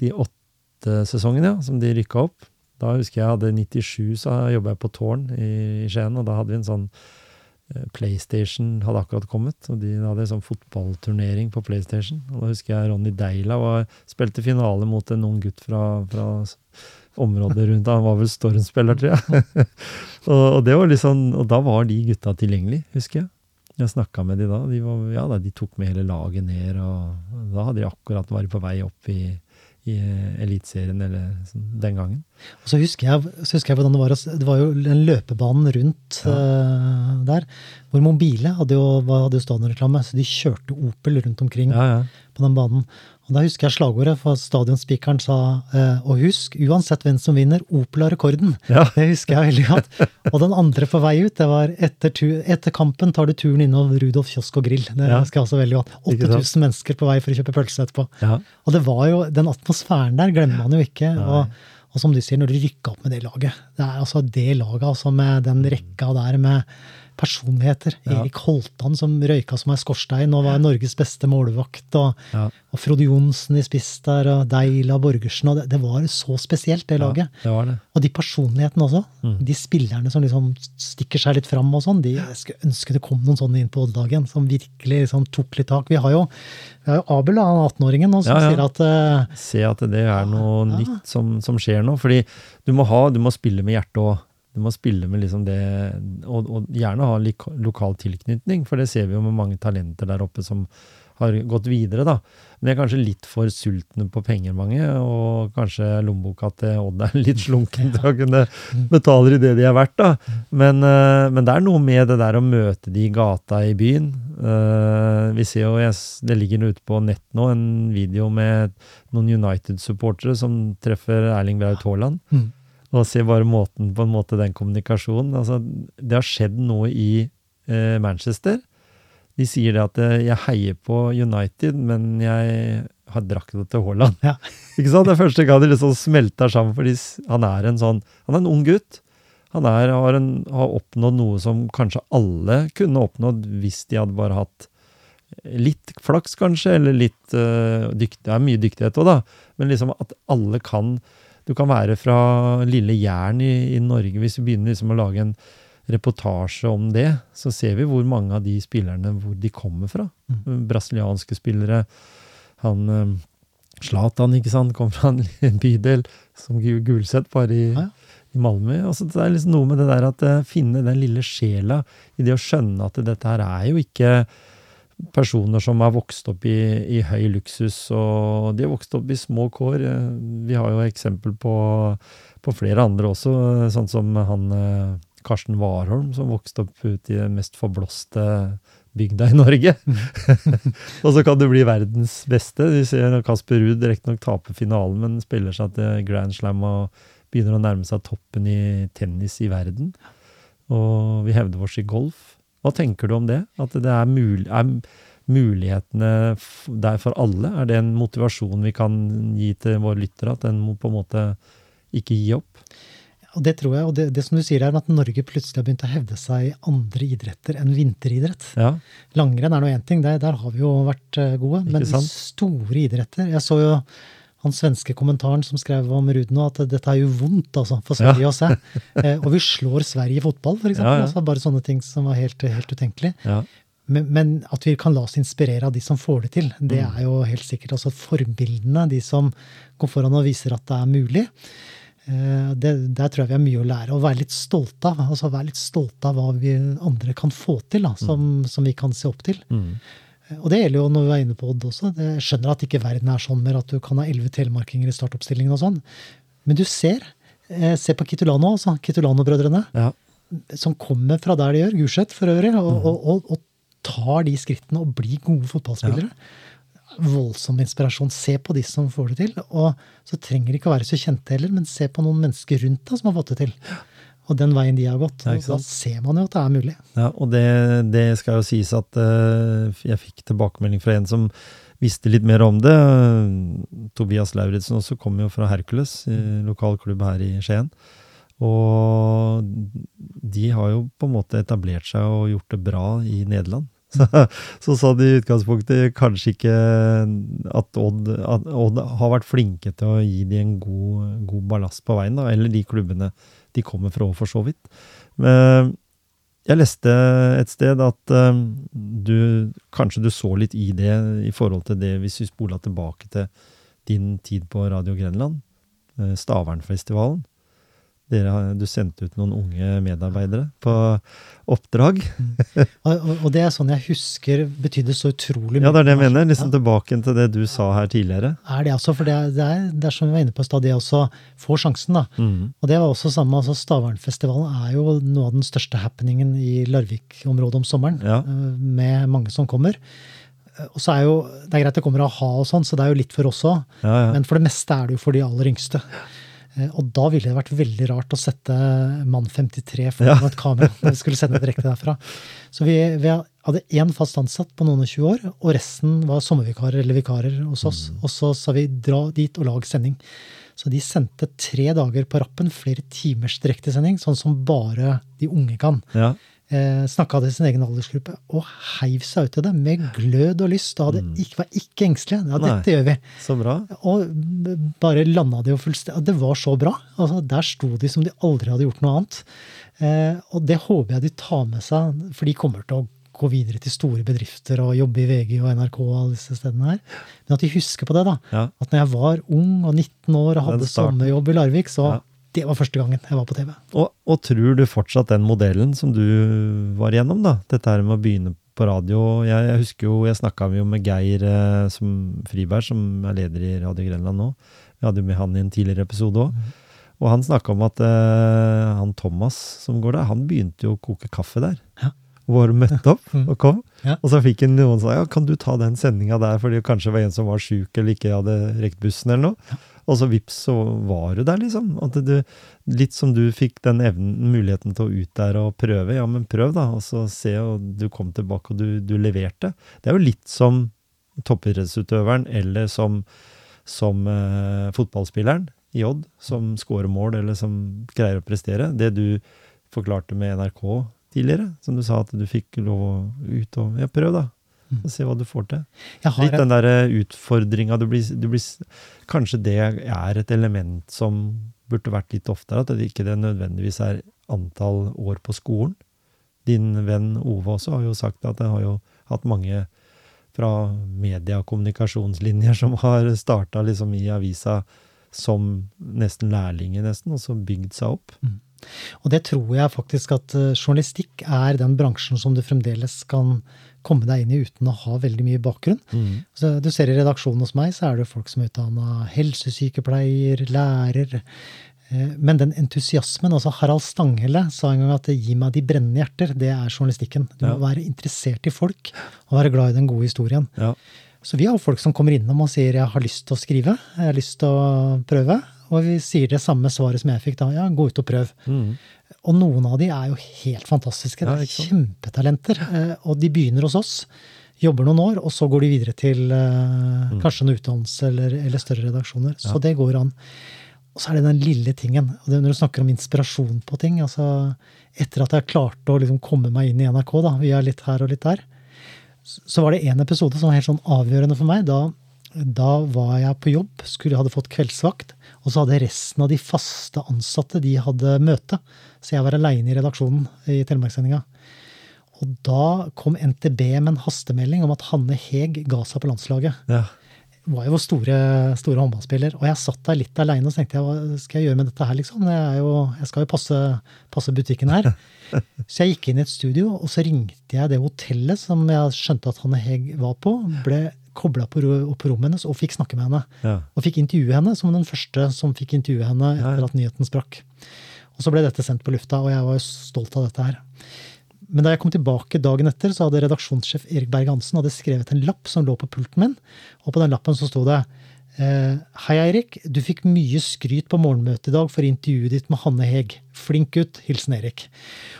98-sesongen, ja, som de rykka opp. Da husker jeg hadde 97, så jobba jeg på Tårn i, i Skien, og da hadde vi en sånn eh, PlayStation hadde akkurat kommet, og de hadde en sånn fotballturnering på PlayStation. Og da husker jeg Ronny Deila var, spilte finale mot en ung gutt fra, fra området rundt. Han var vel Storm-spiller, tror jeg. og, og, det var liksom, og da var de gutta tilgjengelig, husker jeg. Jeg snakka med de da. De, var, ja, de tok med hele laget ned, og da hadde de akkurat vært på vei opp i, i Eliteserien eller sånn, den gangen. Og så husker jeg, så husker jeg hvordan det var. Det var jo den løpebanen rundt eh, der, hvor Mobile hadde jo, hadde jo stadionreklame, så de kjørte Opel rundt omkring Ja, ja. på den banen. Og da husker jeg slagordet, for stadionspikeren sa eh, Og husk, uansett hvem som vinner, Opel har rekorden. Ja. Det husker jeg veldig godt. Og den andre på vei ut, det var etter, tu, etter kampen tar du turen innom Rudolf kiosk og grill. Det Ja. husker jeg også veldig godt. 8000 mennesker på vei for å kjøpe pølse etterpå. ja. Og det var jo, den atmosfæren der glemmer man jo ikke. Og, og som du sier, når du rykka opp med det laget Det er altså det laget altså med den rekka der med personligheter. Ja. Erik Holtan som røyka som ei skorstein og var Norges beste målvakt. Og, Ja. og Frode Johnsen i spiss der, og Deila Borgersen. og det, det var så spesielt, det laget. Ja, det var det. Og de personlighetene også. Mm. De spillerne som liksom stikker seg litt fram og sånn. De, jeg skulle ønske det kom noen sånne inn på Odd-dagen som virkelig liksom tok litt tak. Vi har jo, vi har jo Abel, han 18-åringen, som sier at uh, Se at det er noe nytt som, som skjer nå. Fordi du må, ha, du må spille med hjertet òg. Du må spille med liksom det, og, og gjerne ha lokal tilknytning, for det ser vi jo med mange talenter der oppe som har gått videre, da. Men de er kanskje litt for sultne på penger, mange, og kanskje lommeboka til Odd er litt slunken til å kunne betale i det de er verdt, da. Men, eh, men det er noe med det der å møte de i gata i byen. Eh, vi ser jo, jeg, det ligger ute på nett nå, en video med noen United-supportere som treffer Erling Braut Haaland. Og se bare måten på en måte den kommunikasjonen. Altså, det har skjedd noe i eh, Manchester. De sier det at eh, jeg heier på United, men jeg har drakta til Haaland. Ja. Ikke sant? Det er første gang de liksom smelter sammen, fordi han er en sånn Han er en ung gutt. Han er, har, en, har oppnådd noe som kanskje alle kunne oppnådd hvis de hadde bare hatt litt flaks, kanskje, eller litt uh, dykt, Det er mye dyktighet òg, da. Men liksom at alle kan Du kan være fra lille Jæren i, i Norge. Hvis vi begynner liksom å lage en reportasje om det, så ser vi hvor mange av de spillerne hvor de kommer fra. Brasilianske spillere. Han eh, Zlatan, ikke sant, kom fra en bydel som Gu- Gulset, bare i, Ja, ja. i Malmö. Altså, det er liksom noe med det der at eh, finne den lille sjela i det å skjønne at dette her er jo ikke personer som har vokst opp i, i høy luksus, og de har vokst opp i små kår. Vi har jo eksempel på, på flere andre også, sånn som han eh, Karsten Warholm, som vokste opp ute i den mest forblåste bygda i Norge. og så kan du bli verdens beste. Vi ser Kasper Ruud riktignok tape finalen, men spiller seg til Grand Slam og begynner å nærme seg toppen i tennis i verden. Og vi hevder oss i golf. Hva tenker du om det? At det er, mul er mulighetene der for alle? Er det en motivasjon vi kan gi til våre lyttere? At den må på en måte ikke gi opp? Og det tror jeg, og det, det som du sier er at Norge plutselig har begynt å hevde seg i andre idretter enn vinteridrett. Ja. Langrenn er nå én ting, der, der har vi jo vært gode. gode. Men sant? store idretter Jeg så jo han svenske kommentaren som skrev om Rudno, at dette er jo vondt altså, for Sverige å se. Eh, og vi slår Sverige i fotball, f.eks. Ja, ja. Altså, bare sånne ting som var helt, helt utenkelig. ja. Men, men at vi kan la oss inspirere av de som får det til, det Mm. er jo helt sikkert. Altså forbildene, de som går foran og viser at det er mulig. eh, Det, der tror jeg vi har mye å lære, og være litt stolte av. altså Være litt stolte av hva vi andre kan få til, da, som, som vi kan se opp til. Mm. Og det gjelder jo når vi er inne på Odd også. Jeg skjønner at ikke verden er sånn mer at du kan ha elleve telemarkinger i startoppstillingen og sånn. Men du ser. eh, Se på Kitulano, altså. Kitulano-brødrene. ja. Som kommer fra der de gjør, Gulset for øvrig, og, mm. og, og, og tar de skrittene og blir gode fotballspillere. Voldsom inspirasjon. Se på de som får det til. Og så trenger de ikke å være så kjente heller, men se på noen mennesker rundt deg som har fått det til. Og den veien de har gått. Og da ser man jo at det er mulig. Ja, og det, det skal jo sies at uh, jeg fikk tilbakemelding fra en som visste litt mer om det. Tobias Lauritzen også kommer jo fra Hercules, i lokal klubb her i Skien. Og de har jo på en måte etablert seg og gjort det bra i Nederland. Så, så sa de i utgangspunktet kanskje ikke at Odd, at Odd har vært flinke til å gi de en god, god ballast på veien, da, eller de klubbene de kommer fra, for så vidt. Men jeg leste et sted at eh, du kanskje du så litt i det i forhold til det hvis vi spola tilbake til din tid på Radio Grenland, eh, Stavernfestivalen. Dere, har- du sendte ut noen unge medarbeidere på oppdrag. Og, og, og det er sånn jeg husker betydde så utrolig mye. Ja, det er det jeg mener. Liksom Ja. tilbake til det du sa her tidligere. Er det altså, for det er, det er, det er som vi var inne på i stad, det også får sjansen, da. Mm. Og det var også samme, altså Stavernfestivalen er jo noe av den største happeningen i Larvik-området om sommeren, Ja. eh, med mange som kommer. Eh, Og så er jo, Det er greit det kommer a-ha og sånn, så det er jo litt for oss òg. Ja, ja. Men for det meste er det jo for de aller yngste. Eh, Og da ville det vært veldig rart å sette mann 53 foran Ja. et kamera når vi skulle sende direkte derfra. Så vi, vi hadde én fast ansatt på noen og 20 år, og resten var sommervikarer eller vikarer hos oss. Mm. Og så sa vi dra dit og lag sending. Så de sendte tre dager på rappen, flere timers direktesending, sånn som bare de unge kan. ja. Eh, Snakka til sin egen aldersgruppe og heiv seg ut i det med glød og lyst. Og hadde ikke, var ikke engstelige. Ja, Mm. Nei. dette gjør vi. Så bra. Og bare landa det jo fullstendig. Det var så bra. Altså, der sto de som de aldri hadde gjort noe annet. Eh, og det håper jeg de tar med seg, for de kommer til å gå videre til store bedrifter og jobbe i VG og NRK og alle disse stedene her. Men at de husker på det, da. Ja. At når jeg var ung og 19 år og hadde sommerjobb i Larvik, så Ja. Det var første gangen jeg var på TV. Og, og tror du fortsatt den modellen som du var igjennom, da? Dette her med å begynne på radio. Jeg, jeg husker jo, jeg snakka jo med Geir eh, som Friberg, som er leder i Radio Grenland nå. Vi hadde jo med han i en tidligere episode òg. Og han snakka om at eh, han Thomas som går der, han begynte jo å koke kaffe der. Ja. Og bare møtte opp og kom. Ja. Og så fikk han noen som sa ja, kan du ta den sendinga der, fordi det kanskje var en som var sjuk eller ikke hadde rekt bussen eller noe. Og så vips, så var du der, liksom. Du, litt som du fikk den evnen, muligheten til å ut der og prøve. Ja, men prøv, da. Og så se, og du kom tilbake, og du, du leverte. Det er jo litt som toppidrettsutøveren eller som, som eh, fotballspilleren i Odd, som scorer mål eller som greier å prestere. Det du forklarte med NRK tidligere, som du sa at du fikk lov å ut og Ja, prøv, da. Mm. Og se hva du får til. Litt den derre utfordringa du du blir Kanskje det er et element som burde vært litt oftere, at det ikke det nødvendigvis er antall år på skolen. Din venn Ove også har jo sagt at han har jo hatt mange fra media- og kommunikasjonslinjer som har starta liksom i avisa som nesten lærlinger, nesten, og så bygd seg opp. og det tror jeg faktisk at eh, journalistikk er den bransjen som du fremdeles kan komme deg inn i uten å ha veldig mye bakgrunn. Så du ser i redaksjonen hos meg, så er det folk som er utdanna helsesykepleier, lærer. Eh, Men den entusiasmen altså Harald Stanghelle sa en gang at 'gi meg de brennende hjerter', det er journalistikken. Du må være interessert i folk og være glad i den gode historien. Ja. Så vi har jo folk som kommer innom og sier 'jeg har lyst til å skrive', 'jeg har lyst til å prøve'. Og vi sier det samme svaret som jeg fikk da, 'ja, gå ut og prøv'. Mm. Og noen av de er jo helt fantastiske. Ja, det er kjempetalenter. eh, Og de begynner hos oss, jobber noen år, og så går de videre til eh, Mm. kanskje noen utdannelse eller, eller større redaksjoner. Så det går an. Og så er det den lille tingen. og det, Når du snakker om inspirasjon på ting altså Etter at jeg klarte å liksom komme meg inn i NRK, da, via litt her og litt der, så var det en episode som var helt sånn avgjørende for meg. Da, da var jeg på jobb, skulle hadde fått kveldsvakt, og så hadde resten av de faste ansatte de hadde møte. Så jeg var aleine i redaksjonen i Telemarkssendinga. Og da kom NTB med en hastemelding om at Hanne Heg ga seg på landslaget. Ja. Var jo store, store håndballspiller. Og jeg satt der litt aleine og så tenkte jeg, hva skal jeg gjøre med dette her, liksom? Jeg, er jo, jeg skal jo passe, passe butikken her. Så jeg gikk inn i et studio, og så ringte jeg det hotellet som jeg skjønte at Hanne Heg var på. Ble kobla på, opp på rommet hennes og fikk snakke med henne. Ja. Og fikk intervjue henne som den første som fikk intervjue henne etter at nyheten sprakk. Og så ble dette sendt på lufta, og jeg var jo stolt av dette her. Men da jeg kom tilbake dagen etter, så hadde redaksjonssjef Erik Berg-Hansen hadde skrevet en lapp som lå på pulten min, og på den lappen så sto det Hei, Eirik. Du fikk mye skryt på morgenmøtet i dag for intervjuet ditt med Hanne Heg. Flink gutt. Hilsen Erik.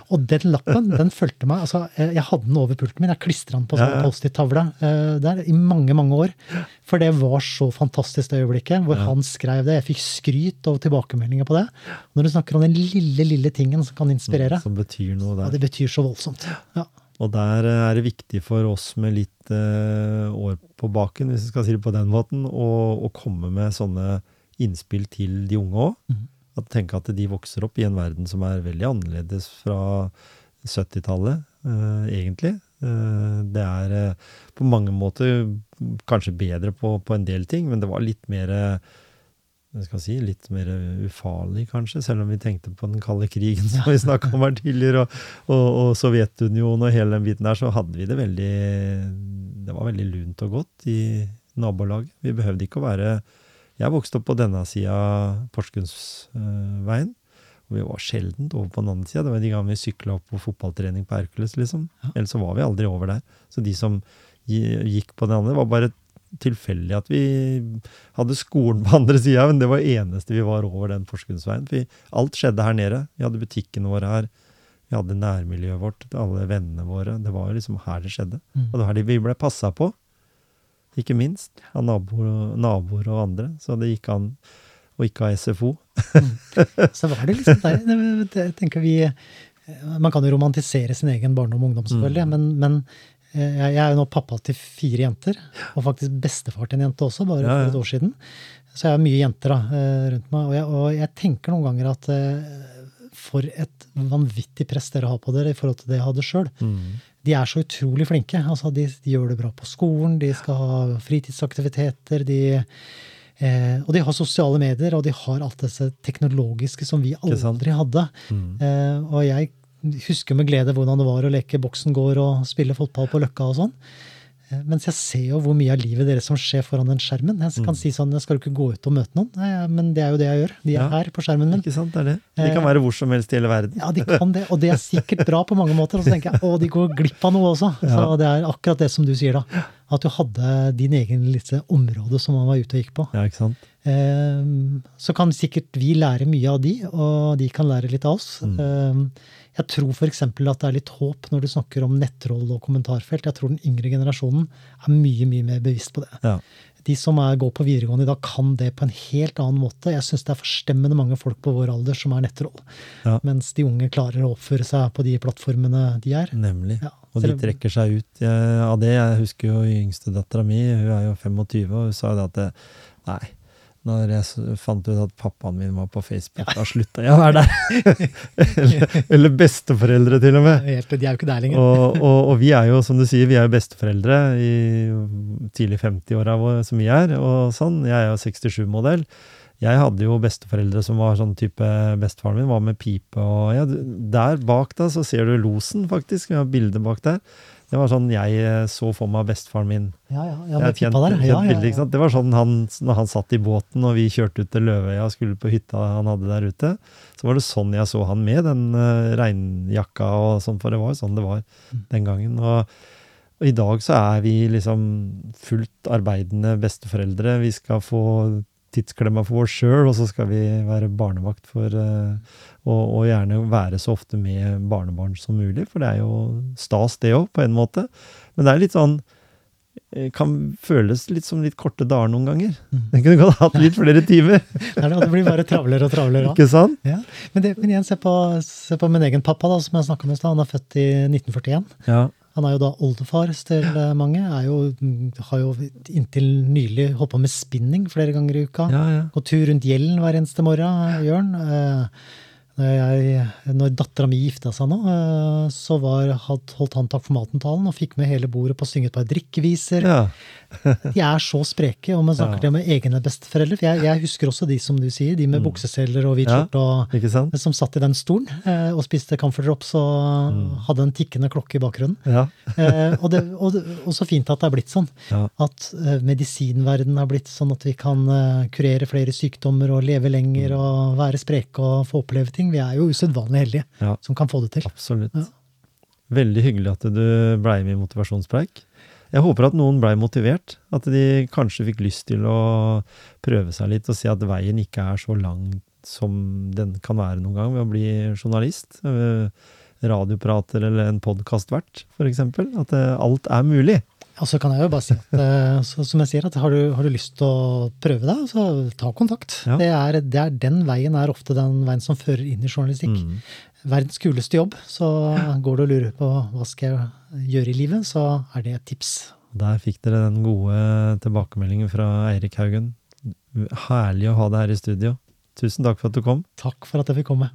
Og den lappen den fulgte meg. altså eh, Jeg hadde den over pulten min. Jeg klistra den på sånn ja. Post-It-tavle eh, der i mange, mange år. For det var så fantastisk det øyeblikket hvor han skrev det. Jeg fikk skryt og tilbakemeldinger på det. Når du snakker om den lille, lille tingen som kan inspirere, Som betyr noe der. ja, det betyr så voldsomt. Ja. Og der eh, er det viktig for oss med litt eh, år på baken, hvis vi skal si det på den måten, å, komme med sånne innspill til de unge òg. Mm. At tenke at de vokser opp i en verden som er veldig annerledes fra 70-tallet, eh, egentlig. Eh, det er eh, på mange måter kanskje bedre på, på en del ting, men det var litt mer eh, hva skal si, litt mer ufarlig, kanskje, selv om vi tenkte på den kalde krigen som vi snakka om her tidligere, og, og, og Sovjetunionen og hele den biten der, så hadde vi det veldig Det var veldig lunt og godt i nabolaget. Vi behøvde ikke å være Jeg vokste opp på denne sida Porsgrunnsveien. Og vi var sjeldent over på den andre sida. Det var de gangene vi sykla opp på fotballtrening på Hercules, liksom. Ellers så var vi aldri over der. Så de som gikk på den andre, var bare tilfeldig at vi hadde skolen på andre sida, men det var eneste vi var over den Porsgrunnsveien. For alt skjedde her nede. Vi hadde butikkene våre her. Vi hadde nærmiljøet vårt, alle vennene våre. Det var liksom her det skjedde. Mm. Og det var her vi ble passa på. Ikke minst. Av naboer, naboer og andre. Så det gikk an å ikke ha SFO. Så var det liksom der Jeg tenker vi Man kan jo romantisere sin egen barndom og ungdom, selvfølgelig, men, men eh, jeg jeg er jo nå pappa til fire jenter, og faktisk bestefar til en jente også, bare Ja, ja. for et år siden. Så jeg har mye jenter da, eh, rundt meg, og jeg, og jeg tenker noen ganger at eh, for et vanvittig press dere har på dere i forhold til det jeg hadde sjøl. Mm. De er så utrolig flinke. Altså, de, de gjør det bra på skolen, de skal ha fritidsaktiviteter. de... Eh, og de har sosiale medier, og de har alt dette teknologiske som vi aldri hadde. Mm. Eh, og jeg husker med glede hvordan det var å leke boksen går og spille fotball på Løkka og sånn. Eh, mens jeg ser jo hvor mye av livet deres som skjer foran den skjermen. Jeg kan si sånn, jeg skal jo ikke gå ut og møte noen, Nei, men det er jo det jeg gjør. De er Ja. her på skjermen min. Ikke sant, det er det. De kan være hvor som helst i hele verden. Ja, de kan det, og det er sikkert bra på mange måter. Og så tenker jeg, å, de går glipp av noe også. Så det er akkurat det som du sier, da. At du hadde din egen lille område som man var ute og gikk på. Ja, ikke sant? Ehm, Så kan sikkert vi lære mye av de, og de kan lære litt av oss. Ehm, Jeg tror f.eks. at det er litt håp når du snakker om nettroll og kommentarfelt. Jeg tror den yngre generasjonen er mye, mye mer bevisst på det. Ja. De som er, går på videregående i dag, kan det på en helt annen måte. Jeg syns det er forstemmende mange folk på vår alder som er nettroll. Ja. Mens de unge klarer å oppføre seg på de plattformene de er. Nemlig. Ja, Og de trekker seg ut av det. Jeg husker jo yngste dattera mi, hun er jo 25, og hun sa jo det at det, Nei. Når jeg fant ut at pappaen min var på Facebook, da slutta jeg å være der. eller, eller besteforeldre, til og med. Helt, de er jo ikke der lenger. Og, og, og vi er jo, som du sier, vi er jo besteforeldre i tidlig 50-åra som vi er. og sånn. Jeg er jo 67-modell. Jeg hadde jo besteforeldre som var sånn type Bestefaren min var med pipe og ja, Der bak da så ser du losen, faktisk. Vi har bilde bak der. Det var sånn jeg eh, så for meg bestefaren min. Ja, ja, ja, med kjent, der. Ja, ja, ja. Det var sånn han, når han satt i båten og vi kjørte ut til Løvøya og skulle på hytta han hadde der ute. Så var det sånn jeg så han med den uh, regnjakka og sånn, for det var jo sånn det var Mm. den gangen. Og, og i dag så er vi liksom fullt arbeidende besteforeldre. Vi skal få tidsklemma for oss sjøl, og så skal vi være barnevakt for eh, og, og gjerne være så ofte med barnebarn som mulig, for det er jo stas, det òg, på en måte. Men det er litt sånn eh, Kan føles litt som litt korte dager noen ganger. Mm. Den kunne godt hatt litt flere timer, er det, blir bare travlere og travlere. ikke sant? Ja. Men, det, men igjen, se på, se på min egen pappa, da, som jeg snakka om i stad. Han er født i 1941. Ja. Han er jo da oldefar til mange. Er jo, har jo inntil nylig holdt på med spinning flere ganger i uka. Ja, ja. Gå tur rundt Gjellen hver eneste morgen, Jørn. Eh, jeg, når dattera mi gifta seg nå, eh, så var, holdt han takk for maten-talen og fikk med hele bordet på å synge et par drikkeviser. ja. De er så spreke, og man snakker Ja. til med egne besteforeldre. For jeg, jeg husker også de som du sier, de med bukseseler og hvit skjorte, Ja. som satt i den stolen eh, og spiste Comfort Drops og Mm. hadde en tikkende klokke i bakgrunnen. Ja. Eh, og, det, og, og så fint at det er blitt sånn. At eh, medisinverdenen har blitt sånn at vi kan eh, kurere flere sykdommer og leve Mm. lenger og være spreke og få oppleve ting. Vi er jo usedvanlig heldige Ja. som kan få det til. Absolutt. Ja. Veldig hyggelig at du blei med i Motivasjonspreik. Jeg håper at noen blei motivert. At de kanskje fikk lyst til å prøve seg litt og se at veien ikke er så lang som den kan være noen gang ved å bli journalist. øh, Radioprater eller en podkastvert, f.eks. At eh, alt er mulig. Og så kan jeg jo bare si at, eh, så, som jeg sier, at har du, har du lyst til å prøve deg, så ta kontakt. Ja. Det er, det er, den veien er ofte den veien som fører inn i journalistikk. Mm. Verdens kuleste jobb. Så går du og lurer på hva skal jeg gjøre i livet, så er det et tips. Der fikk dere den gode tilbakemeldingen fra Eirik Haugen. Herlig å ha deg her i studio. Tusen takk for at du kom. Takk for at jeg fikk komme.